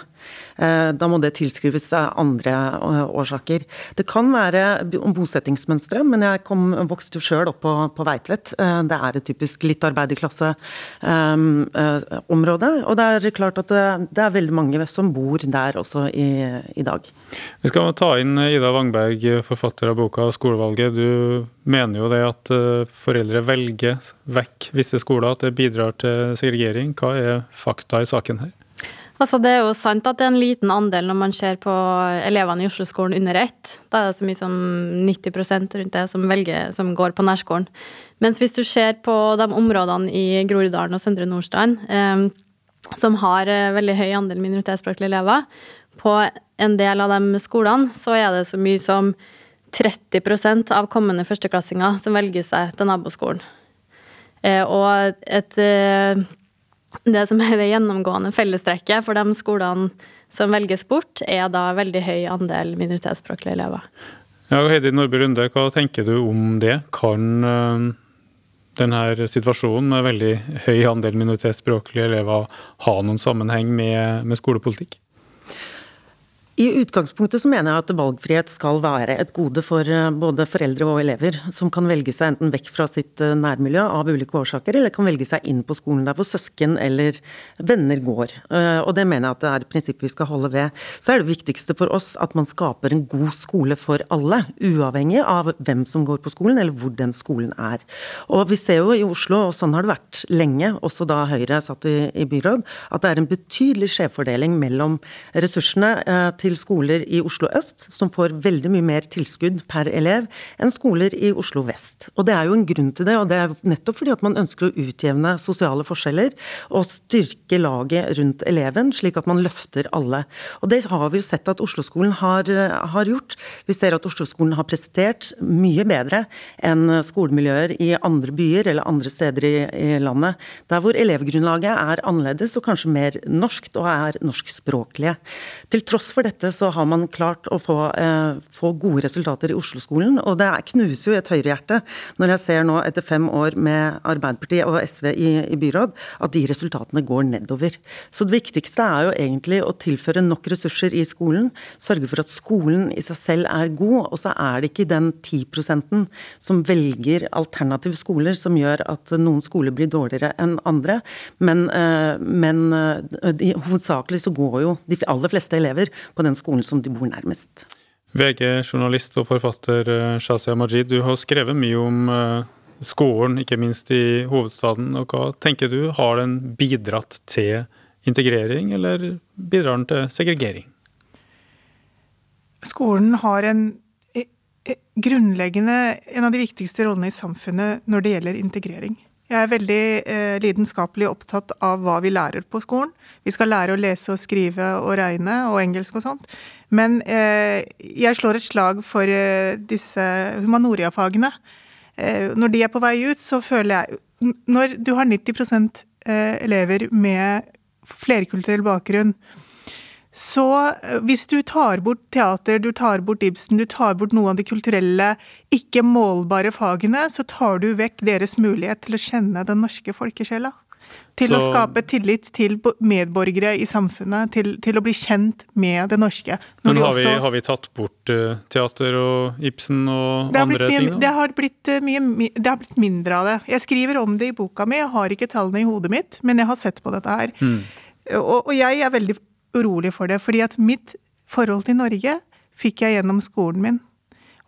Eh, da må det tilskrives andre eh, årsaker. Det kan være bosettingsmønstre, men jeg kom, vokste jo sjøl opp på, på Veitvet. Eh, det er et typisk litt arbeiderklasseområde. Og det er klart at det, det, er veldig mange som bor der også i, i dag. Vi skal ta inn Ida Wangberg, forfatter av boka 'Skolevalget'. Du mener jo det at foreldre velger vekk visse skoler, at det bidrar til segregering. Hva er fakta i saken her? Altså, det er jo sant at det er en liten andel når man ser på elevene i Oslo-skolen under ett. Da er det så mye som 90% rundt det som, velger, som går på nærskolen. Mens hvis du ser på de områdene i Groruddalen og Søndre Nordstrand eh, som har eh, veldig høy andel minoritetsspråklige elever, på en del av de skolene så er det så mye som 30% av kommende førsteklassinger som velger seg til naboskolen. Eh, og et eh, det som er det gjennomgående fellestrekket for de skolene som velges bort, er da veldig høy andel minoritetsspråklige elever. Ja, Heidi Nordby Lunde, hva tenker du om det? Kan uh, denne situasjonen med veldig høy andel minoritetsspråklige elever ha noen sammenheng med, med skolepolitikk? I utgangspunktet så mener jeg at valgfrihet skal være et gode for eh, både foreldre og elever, som kan velge seg enten vekk fra sitt eh, nærmiljø av ulike årsaker, eller kan velge seg inn på skolen der hvor søsken eller venner går. Eh, og det mener jeg at det er et prinsipp vi skal holde ved. Så er det viktigste for oss at man skaper en god skole for alle, uavhengig av hvem som går på skolen, eller hvor den skolen er. Og vi ser jo i Oslo, og sånn har det vært lenge, også da Høyre satt i, i byråd, at det er en betydelig skjevfordeling mellom ressursene til til skoler i Oslo øst, som får veldig mye mer tilskudd per elev enn skoler i Oslo vest. Og det er jo en grunn til det, og det er nettopp fordi at man ønsker å utjevne sosiale forskjeller og styrke laget rundt eleven, slik at man løfter alle. Og det har vi jo sett at Oslo-skolen har, har, gjort. Vi ser at Oslo-skolen har prestert mye bedre enn skolemiljøer i andre byer eller andre steder i, i landet, der hvor elevgrunnlaget er annerledes og kanskje mer norskt og er norskspråklige. Til tross for dette dette så har man klart å få, eh, få gode resultater i Oslo-skolen. Og det knuser jo et høyrehjerte når jeg ser nå etter fem år med Arbeiderpartiet og SV i, i, byråd, at de resultatene går nedover. Så det viktigste er jo egentlig å tilføre nok ressurser i skolen. Sørge for at skolen i seg selv er god. Og så er det ikke den 10% som velger alternative skoler som gjør at noen skoler blir dårligere enn andre. Men, eh, men de, hovedsakelig så går jo de aller fleste elever på den skolen som de bor nærmest. VG-journalist og forfatter eh, Shazia Majid, du har skrevet mye om eh, skolen, ikke minst i hovedstaden. og Hva tenker du, har den bidratt til integrering, eller bidrar den til segregering? Skolen har en e, e, grunnleggende en av de viktigste rollene i samfunnet når det gjelder integrering. Jeg er veldig eh, lidenskapelig opptatt av hva vi lærer på skolen. Vi skal lære å lese og skrive og regne og engelsk og sånt. Men eh, jeg slår et slag for eh, disse humanoriafagene. Eh, når de er på vei ut, så føler jeg Når du har 90 eh, elever med flerkulturell bakgrunn, Så eh, hvis du tar bort teater, du tar bort Ibsen, du tar bort noen av de kulturelle, ikke målbare fagene, så tar du vekk deres mulighet til å kjenne den norske folkesjela. Til så, å skape tillit til medborgere i samfunnet, til, til å bli kjent med det norske. Men har, vi, har, vi, tatt bort uh, teater og Ibsen og andre blitt, ting? Da? Det har, blitt, uh, mye, det har blitt mindre av det. Jeg skriver om det i boka mi, jeg har ikke tallene i hodet mitt, men jeg har sett på dette her. Mm. Og, og, jeg er veldig urolig for det, fordi at mitt forhold til Norge fikk jeg gjennom skolen min.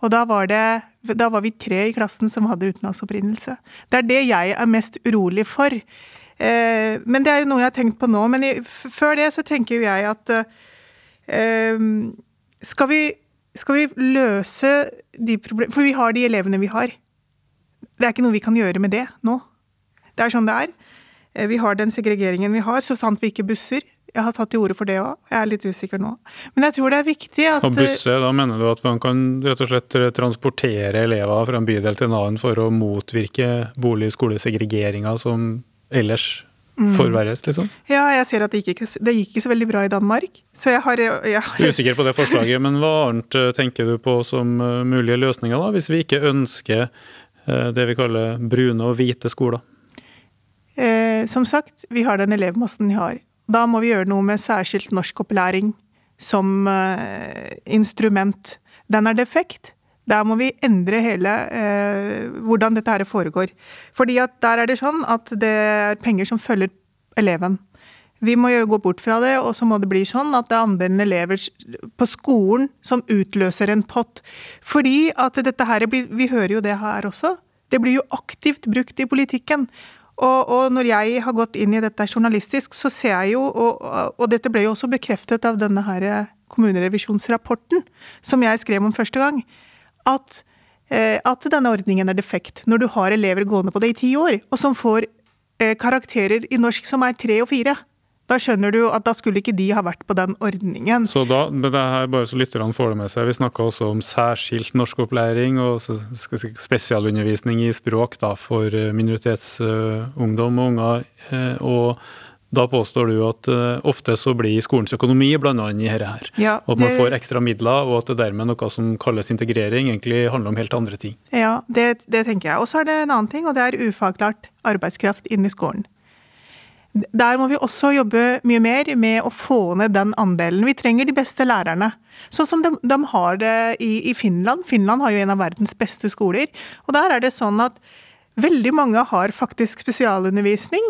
Og da var, det, da var vi tre i klassen som hadde utenlandsopprinnelse. Det er det jeg er mest urolig for. Eh, men det er jo noe jeg har tenkt på nå. Men i, før det så tenker jo jeg at eh, skal, vi, skal vi løse de problemene For vi har de elevene vi har. Det er ikke noe vi kan gjøre med det nå. Det er sånn det er. Eh, vi har den segregeringen vi har, så sant vi ikke busser. Jeg har tatt til orde for det òg. Jeg er litt usikker nå. Men jeg tror det er viktig at Og busse, da mener du at man kan rett og slett transportere elever fra en bydel til en annen for å motvirke bolig-skolesegregeringa som ellers mm. forverres, liksom? Ja, jeg ser at det gikk, ikke, det gikk ikke så veldig bra i Danmark. Så jeg har, jeg har Usikker på det forslaget, men hva annet eh, tenker du på som eh, mulige løsninger, da, hvis vi ikke ønsker eh, det vi kaller brune og hvite skoler? Eh, som sagt, vi har den elevmassen vi har. Da må vi gjøre noe med særskilt norskopplæring som eh, instrument. Den er defekt. Der må vi endre hele eh, hvordan dette her foregår. Fordi at der er det sånn at det er penger som følger eleven. Vi må jo gå bort fra det, og så må det bli sånn at det er andelen elever på skolen som utløser en pott. Fordi at dette her blir Vi hører jo det her også. Det blir jo aktivt brukt i politikken. Og, og, når jeg har gått inn i dette journalistisk, så ser jeg jo, og, og dette ble jo også bekreftet av denne her kommunerevisjonsrapporten som jeg skrev om første gang, at, eh, at, denne ordningen er defekt når du har elever gående på det i ti år, og som får eh, karakterer i norsk som er tre og fire. Da skjønner du at da skulle ikke de ha vært på den ordningen. Så da, det her bare så lytterne får det med seg, Vi snakka også om særskilt norskopplæring og spesialundervisning i språk da, for eh, minoritetsungdom og unger. og da påstår du at uh, ofte så blir skolens økonomi blanda inn i dette her. Ja, det, at man får ekstra midler, og at det dermed noe som kalles integrering, egentlig handler om helt andre ting. Ja, det, det tenker jeg. Og så er det en annen ting, og det er ufaglart arbeidskraft inn i skolen. Der må vi også jobbe mye mer med å få ned den andelen. Vi trenger de beste lærerne. Sånn som de, de har det i, i Finland. Finland har jo en av verdens beste skoler. Og der er det sånn at veldig mange har faktisk spesialundervisning.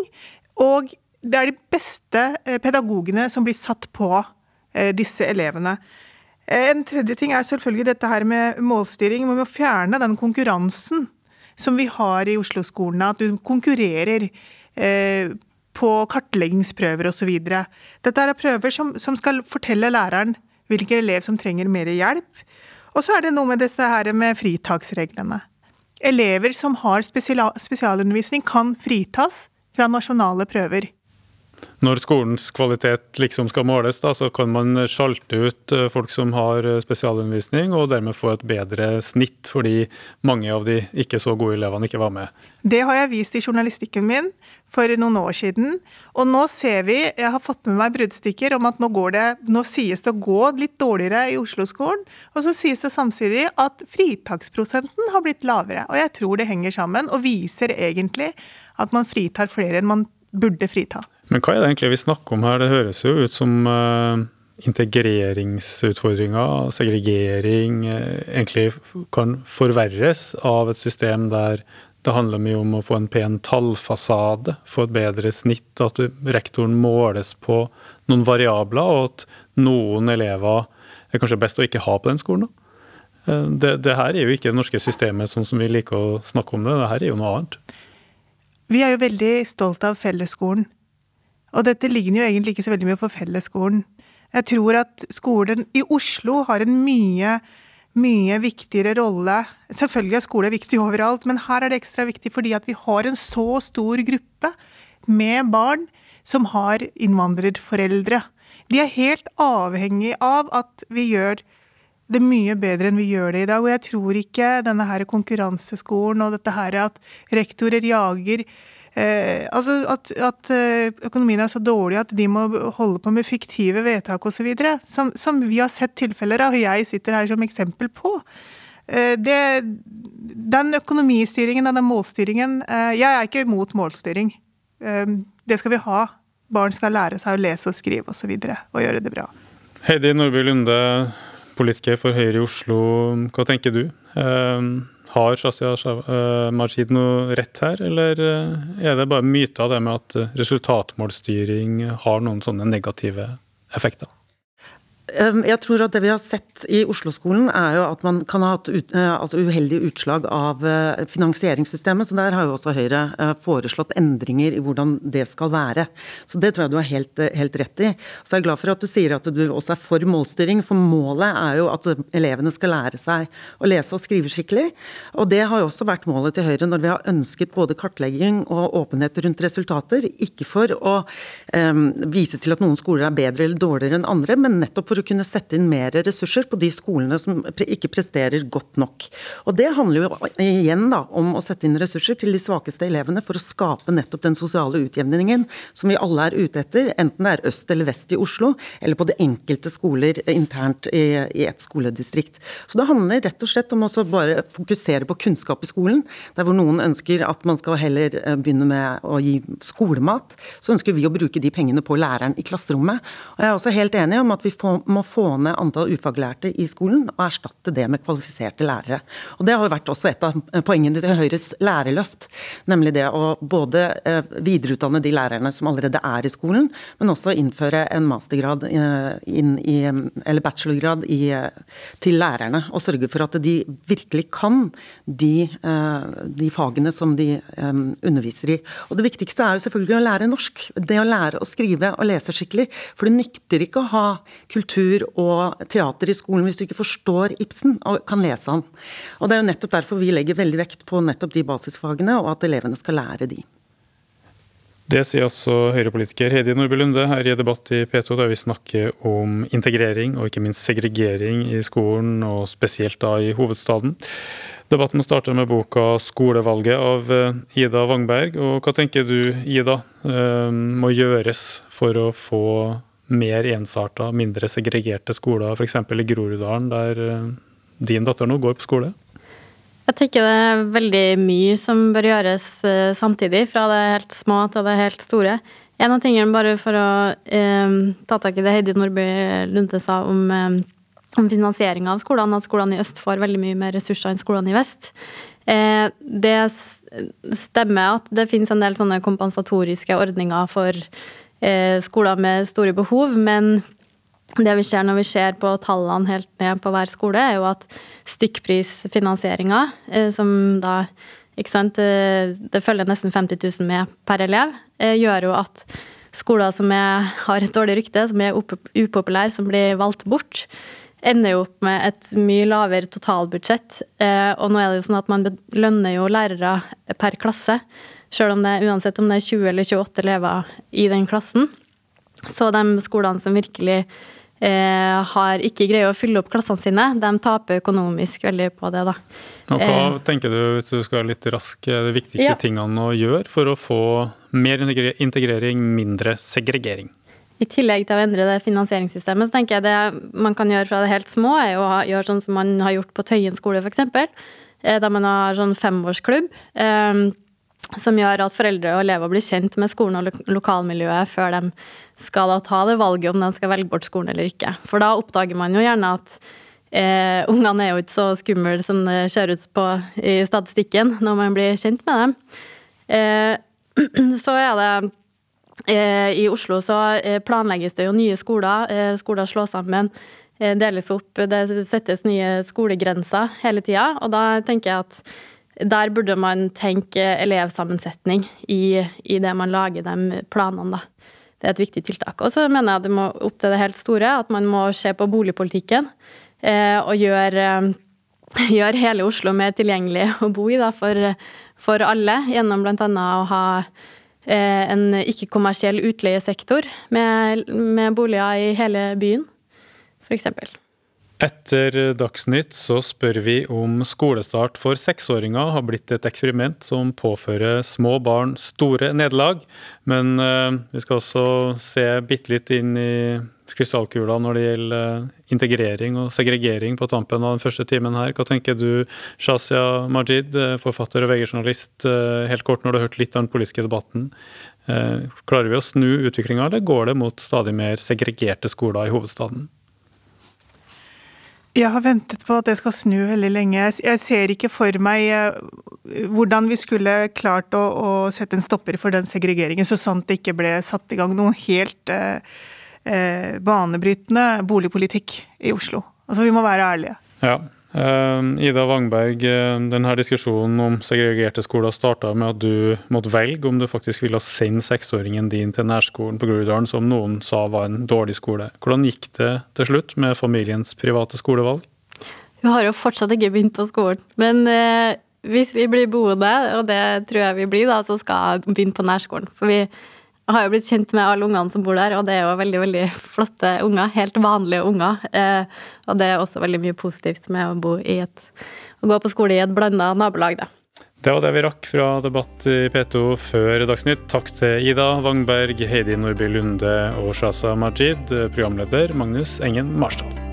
Og det er de beste eh, pedagogene som blir satt på eh, disse elevene. Eh, en tredje ting er selvfølgelig dette her med målstyring. Vi må fjerne den konkurransen som vi har i Oslo-skolene. At du konkurrerer på kartleggingsprøver osv. Dette er prøver som, som, skal fortelle læreren hvilken elev som trenger mer hjelp. Og så er det noe med disse her med fritaksreglene. Elever som har spesialundervisning, kan fritas fra nasjonale prøver når skolens kvalitet liksom skal måles, da, så kan man sjalte ut eh, folk som har eh, spesialundervisning, og dermed få et bedre snitt, fordi mange av de ikke så gode elevene ikke var med. Det har jeg vist i journalistikken min for noen år siden. Og nå ser vi, jeg har fått med meg bruddstykker om at nå, det, nå sies det å gå litt dårligere i Oslo-skolen. Og så sies det samtidig at fritaksprosenten har blitt lavere. Og jeg tror det henger sammen, og viser egentlig at man fritar flere enn man burde frita. Men hva er det egentlig vi snakker om her? Det høres jo ut som uh, integreringsutfordringer, segregering, uh, egentlig kan forverres av et system der det handler mye om å få en pen tallfasade, få et bedre snitt, at rektoren måles på noen variabler, og at noen elever er kanskje best å ikke ha på den skolen. Uh, det, det her er jo ikke det norske systemet sånn som vi liker å snakke om det, det her er jo noe annet. Vi er jo veldig stolt av fellesskolen. Og dette ligner jo egentlig ikke så veldig mye for fellesskolen. Jeg tror at skolen i Oslo har en mye, mye viktigere rolle. Selvfølgelig er skole viktig overalt, men her er det ekstra viktig fordi at vi har en så stor gruppe med barn som har innvandrerforeldre. De er helt avhengig av at vi gjør det mye bedre enn vi gjør det i dag. Og jeg tror ikke denne her konkurranseskolen og dette her at rektorer jager Eh, altså at, at, eh, økonomien er så dårlig at de må holde på med fiktive vedtak osv. Som, som vi har sett tilfeller av, og jeg sitter her som eksempel på. Eh, det, den økonomistyringen, den målstyringen eh, Jeg er ikke imot målstyring. Eh, det skal vi ha. Barn skal lære seg å lese og skrive osv. Og, så og gjøre det bra. Heidi Nordby Lunde, politiker for Høyre i Oslo. Hva tenker du? Har Shazia eh, Majid noe rett her, eller eh, er det bare myter det med at eh, resultatmålstyring har noen sånne negative effekter? Ehm, jeg tror at det vi har sett i Oslo-skolen, er jo at man kan ha hatt ut, eh, altså uheldige utslag av eh, finansieringssystemet. Så der har jo også Høyre eh, foreslått endringer i hvordan det skal være. Så det tror jeg du har helt, helt rett i. Så jeg er glad for at du sier at du også er for målstyring, for målet er jo at elevene skal lære seg å lese og skrive skikkelig. Og det har jo også vært målet til Høyre når vi har ønsket både kartlegging og åpenhet rundt resultater. Ikke for å um, vise til at noen skoler er bedre eller dårligere enn andre, men nettopp for for å kunne sette inn mer ressurser på de skolene som ikke presterer godt nok. Og Det handler jo igjen da om å sette inn ressurser til de svakeste elevene for å skape nettopp den sosiale utjevningen som vi alle er ute etter, enten det er øst eller vest i Oslo, eller på det enkelte skoler internt i, i et skoledistrikt. Så det handler rett og slett om å bare fokusere på kunnskap i skolen. Der hvor noen ønsker at man skal heller eh, begynne med å gi skolemat, så ønsker vi å bruke de pengene på læreren i klasserommet. Og jeg er også helt enig om at vi får, må få ned antall ufaglærte i skolen og erstatte det med kvalifiserte lærere. Og Det har jo vært også et av poengene til Høyres lærerløft, nemlig det å både eh, videreutdanne de lærerne som allerede er i skolen, men også innføre en mastergrad eh, inn i, eller bachelorgrad i, til lærerne. Og sørge for at de virkelig kan de, eh, de fagene som de underviser i. Og Det viktigste er jo selvfølgelig å lære norsk. Det å lære å skrive og lese skikkelig. For det nytter ikke å ha kultur kultur og teater i skolen hvis du ikke forstår Ibsen og kan lese han. Og Det er jo nettopp derfor vi legger veldig vekt på nettopp de basisfagene, og at elevene skal lære de. Det sier også Høyre-politiker Hedi Nordby Lunde her i Debatt i P2, der vi snakker om integrering og ikke minst segregering i skolen, og spesielt da i hovedstaden. Debatten starter med boka 'Skolevalget' av eh, Ida Wangberg. Og hva tenker du, Ida, eh, må gjøres for å få mer ensarta, mindre segregerte skoler, f.eks. i Groruddalen, der eh, din datter nå går på skole? Jeg tenker det er veldig mye som bør gjøres eh, samtidig, fra det helt små til det helt store. En av tingene, bare for å eh, ta tak i det Heidi Nordby Lunde sa om, eh, om finansiering av skolene, at skolene i øst får veldig mye mer ressurser enn skolene i vest. Eh, det stemmer at det finnes en del sånne kompensatoriske ordninger for skoler med store behov. Men det vi ser når vi ser på tallene helt ned på hver skole, er jo at stykkprisfinansieringa, eh, som da ikke sant, eh, Det følger nesten 50 000 med per elev, gjør jo at skoler som er, har et dårlig rykte, som er upopulære, som blir valgt bort, ender jo opp med et mye lavere totalbudsjett. Og nå er det jo sånn at man lønner jo lærere per klasse. Selv om det, uansett om det er 20 eller 28 elever i den klassen. Så de skolene som virkelig eh, har ikke greier å fylle opp klassene sine, de taper økonomisk veldig på det, da. Og hva eh, tenker du, hvis du skal være litt rask, er de viktigste ja. tingene å gjøre for å få mer integrering, mindre segregering? I tillegg til å endre det finansieringssystemet, så tenker jeg det man kan gjøre fra det helt små, er å gjøre sånn som man har gjort på Tøyen skole, f.eks. Eh, da man har sånn femårsklubb. Som gjør at foreldre og elever blir kjent med skolen og lokalmiljøet før de skal da ta det valget om de skal velge bort skolen eller ikke. For da oppdager man jo gjerne at eh, ungene er jo ikke så skumle som det ser ut på i statistikken når man blir kjent med dem. Eh, så er det eh, I Oslo så eh, planlegges det jo nye skoler. Eh, skoler slås sammen, eh, deles opp. Det settes nye skolegrenser hele tida. Og da tenker jeg at der burde man tenke elevsammensetning i, i det man lager de planene, da. Det er et viktig tiltak. Og så mener jeg det må opp til det helt store, at man må se på boligpolitikken eh, og gjøre, eh, gjør hele Oslo mer tilgjengelig å bo i da, for, for alle, gjennom bl.a. å ha eh, en ikke-kommersiell utleiesektor med, med, boliger i hele byen, f.eks. Etter Dagsnytt så spør vi om skolestart for seksåringer har blitt et eksperiment som påfører små barn store nederlag. Men uh, vi skal også se bitte litt inn i krystallkula når det gjelder eh, integrering og segregering på tampen av den første timen her. Hva tenker du, Shazia Majid, eh, forfatter og VG-journalist, helt kort når du har hørt litt av den politiske debatten. Klarer vi å snu utviklinga, eller går det mot stadig mer segregerte skoler i hovedstaden? Jeg har ventet på at det skal snu veldig lenge. Jeg ser ikke for meg eh, hvordan vi skulle klart å, å sette en stopper for den segregeringen, så sant det ikke ble satt i gang noen helt eh, eh banebrytende boligpolitikk i Oslo. Altså, vi må være ærlige. Ja, Ida Wangberg, uh, denne diskusjonen om segregerte skoler starta med at du måtte velge om du faktisk ville sende seksåringen din til nærskolen på Groruddalen, som noen sa var en dårlig skole. Hvordan gikk det til slutt med familiens private skolevalg? Hun har jo fortsatt ikke begynt på skolen. Men eh, hvis vi blir boende, og det tror jeg vi blir, da, så skal hun begynne på nærskolen. For vi jeg har jo blitt kjent med alle ungene som bor der, og det er jo veldig veldig flotte unger. Helt vanlige unger. Eh, og det er også veldig mye positivt med å bo i et å gå på skole i et blanda nabolag, da. Det var det vi rakk fra Debatt i P2 før Dagsnytt. Takk til Ida Wangberg, Heidi Nordby Lunde og Shaza Majid, programleder Magnus Engen Marsdal.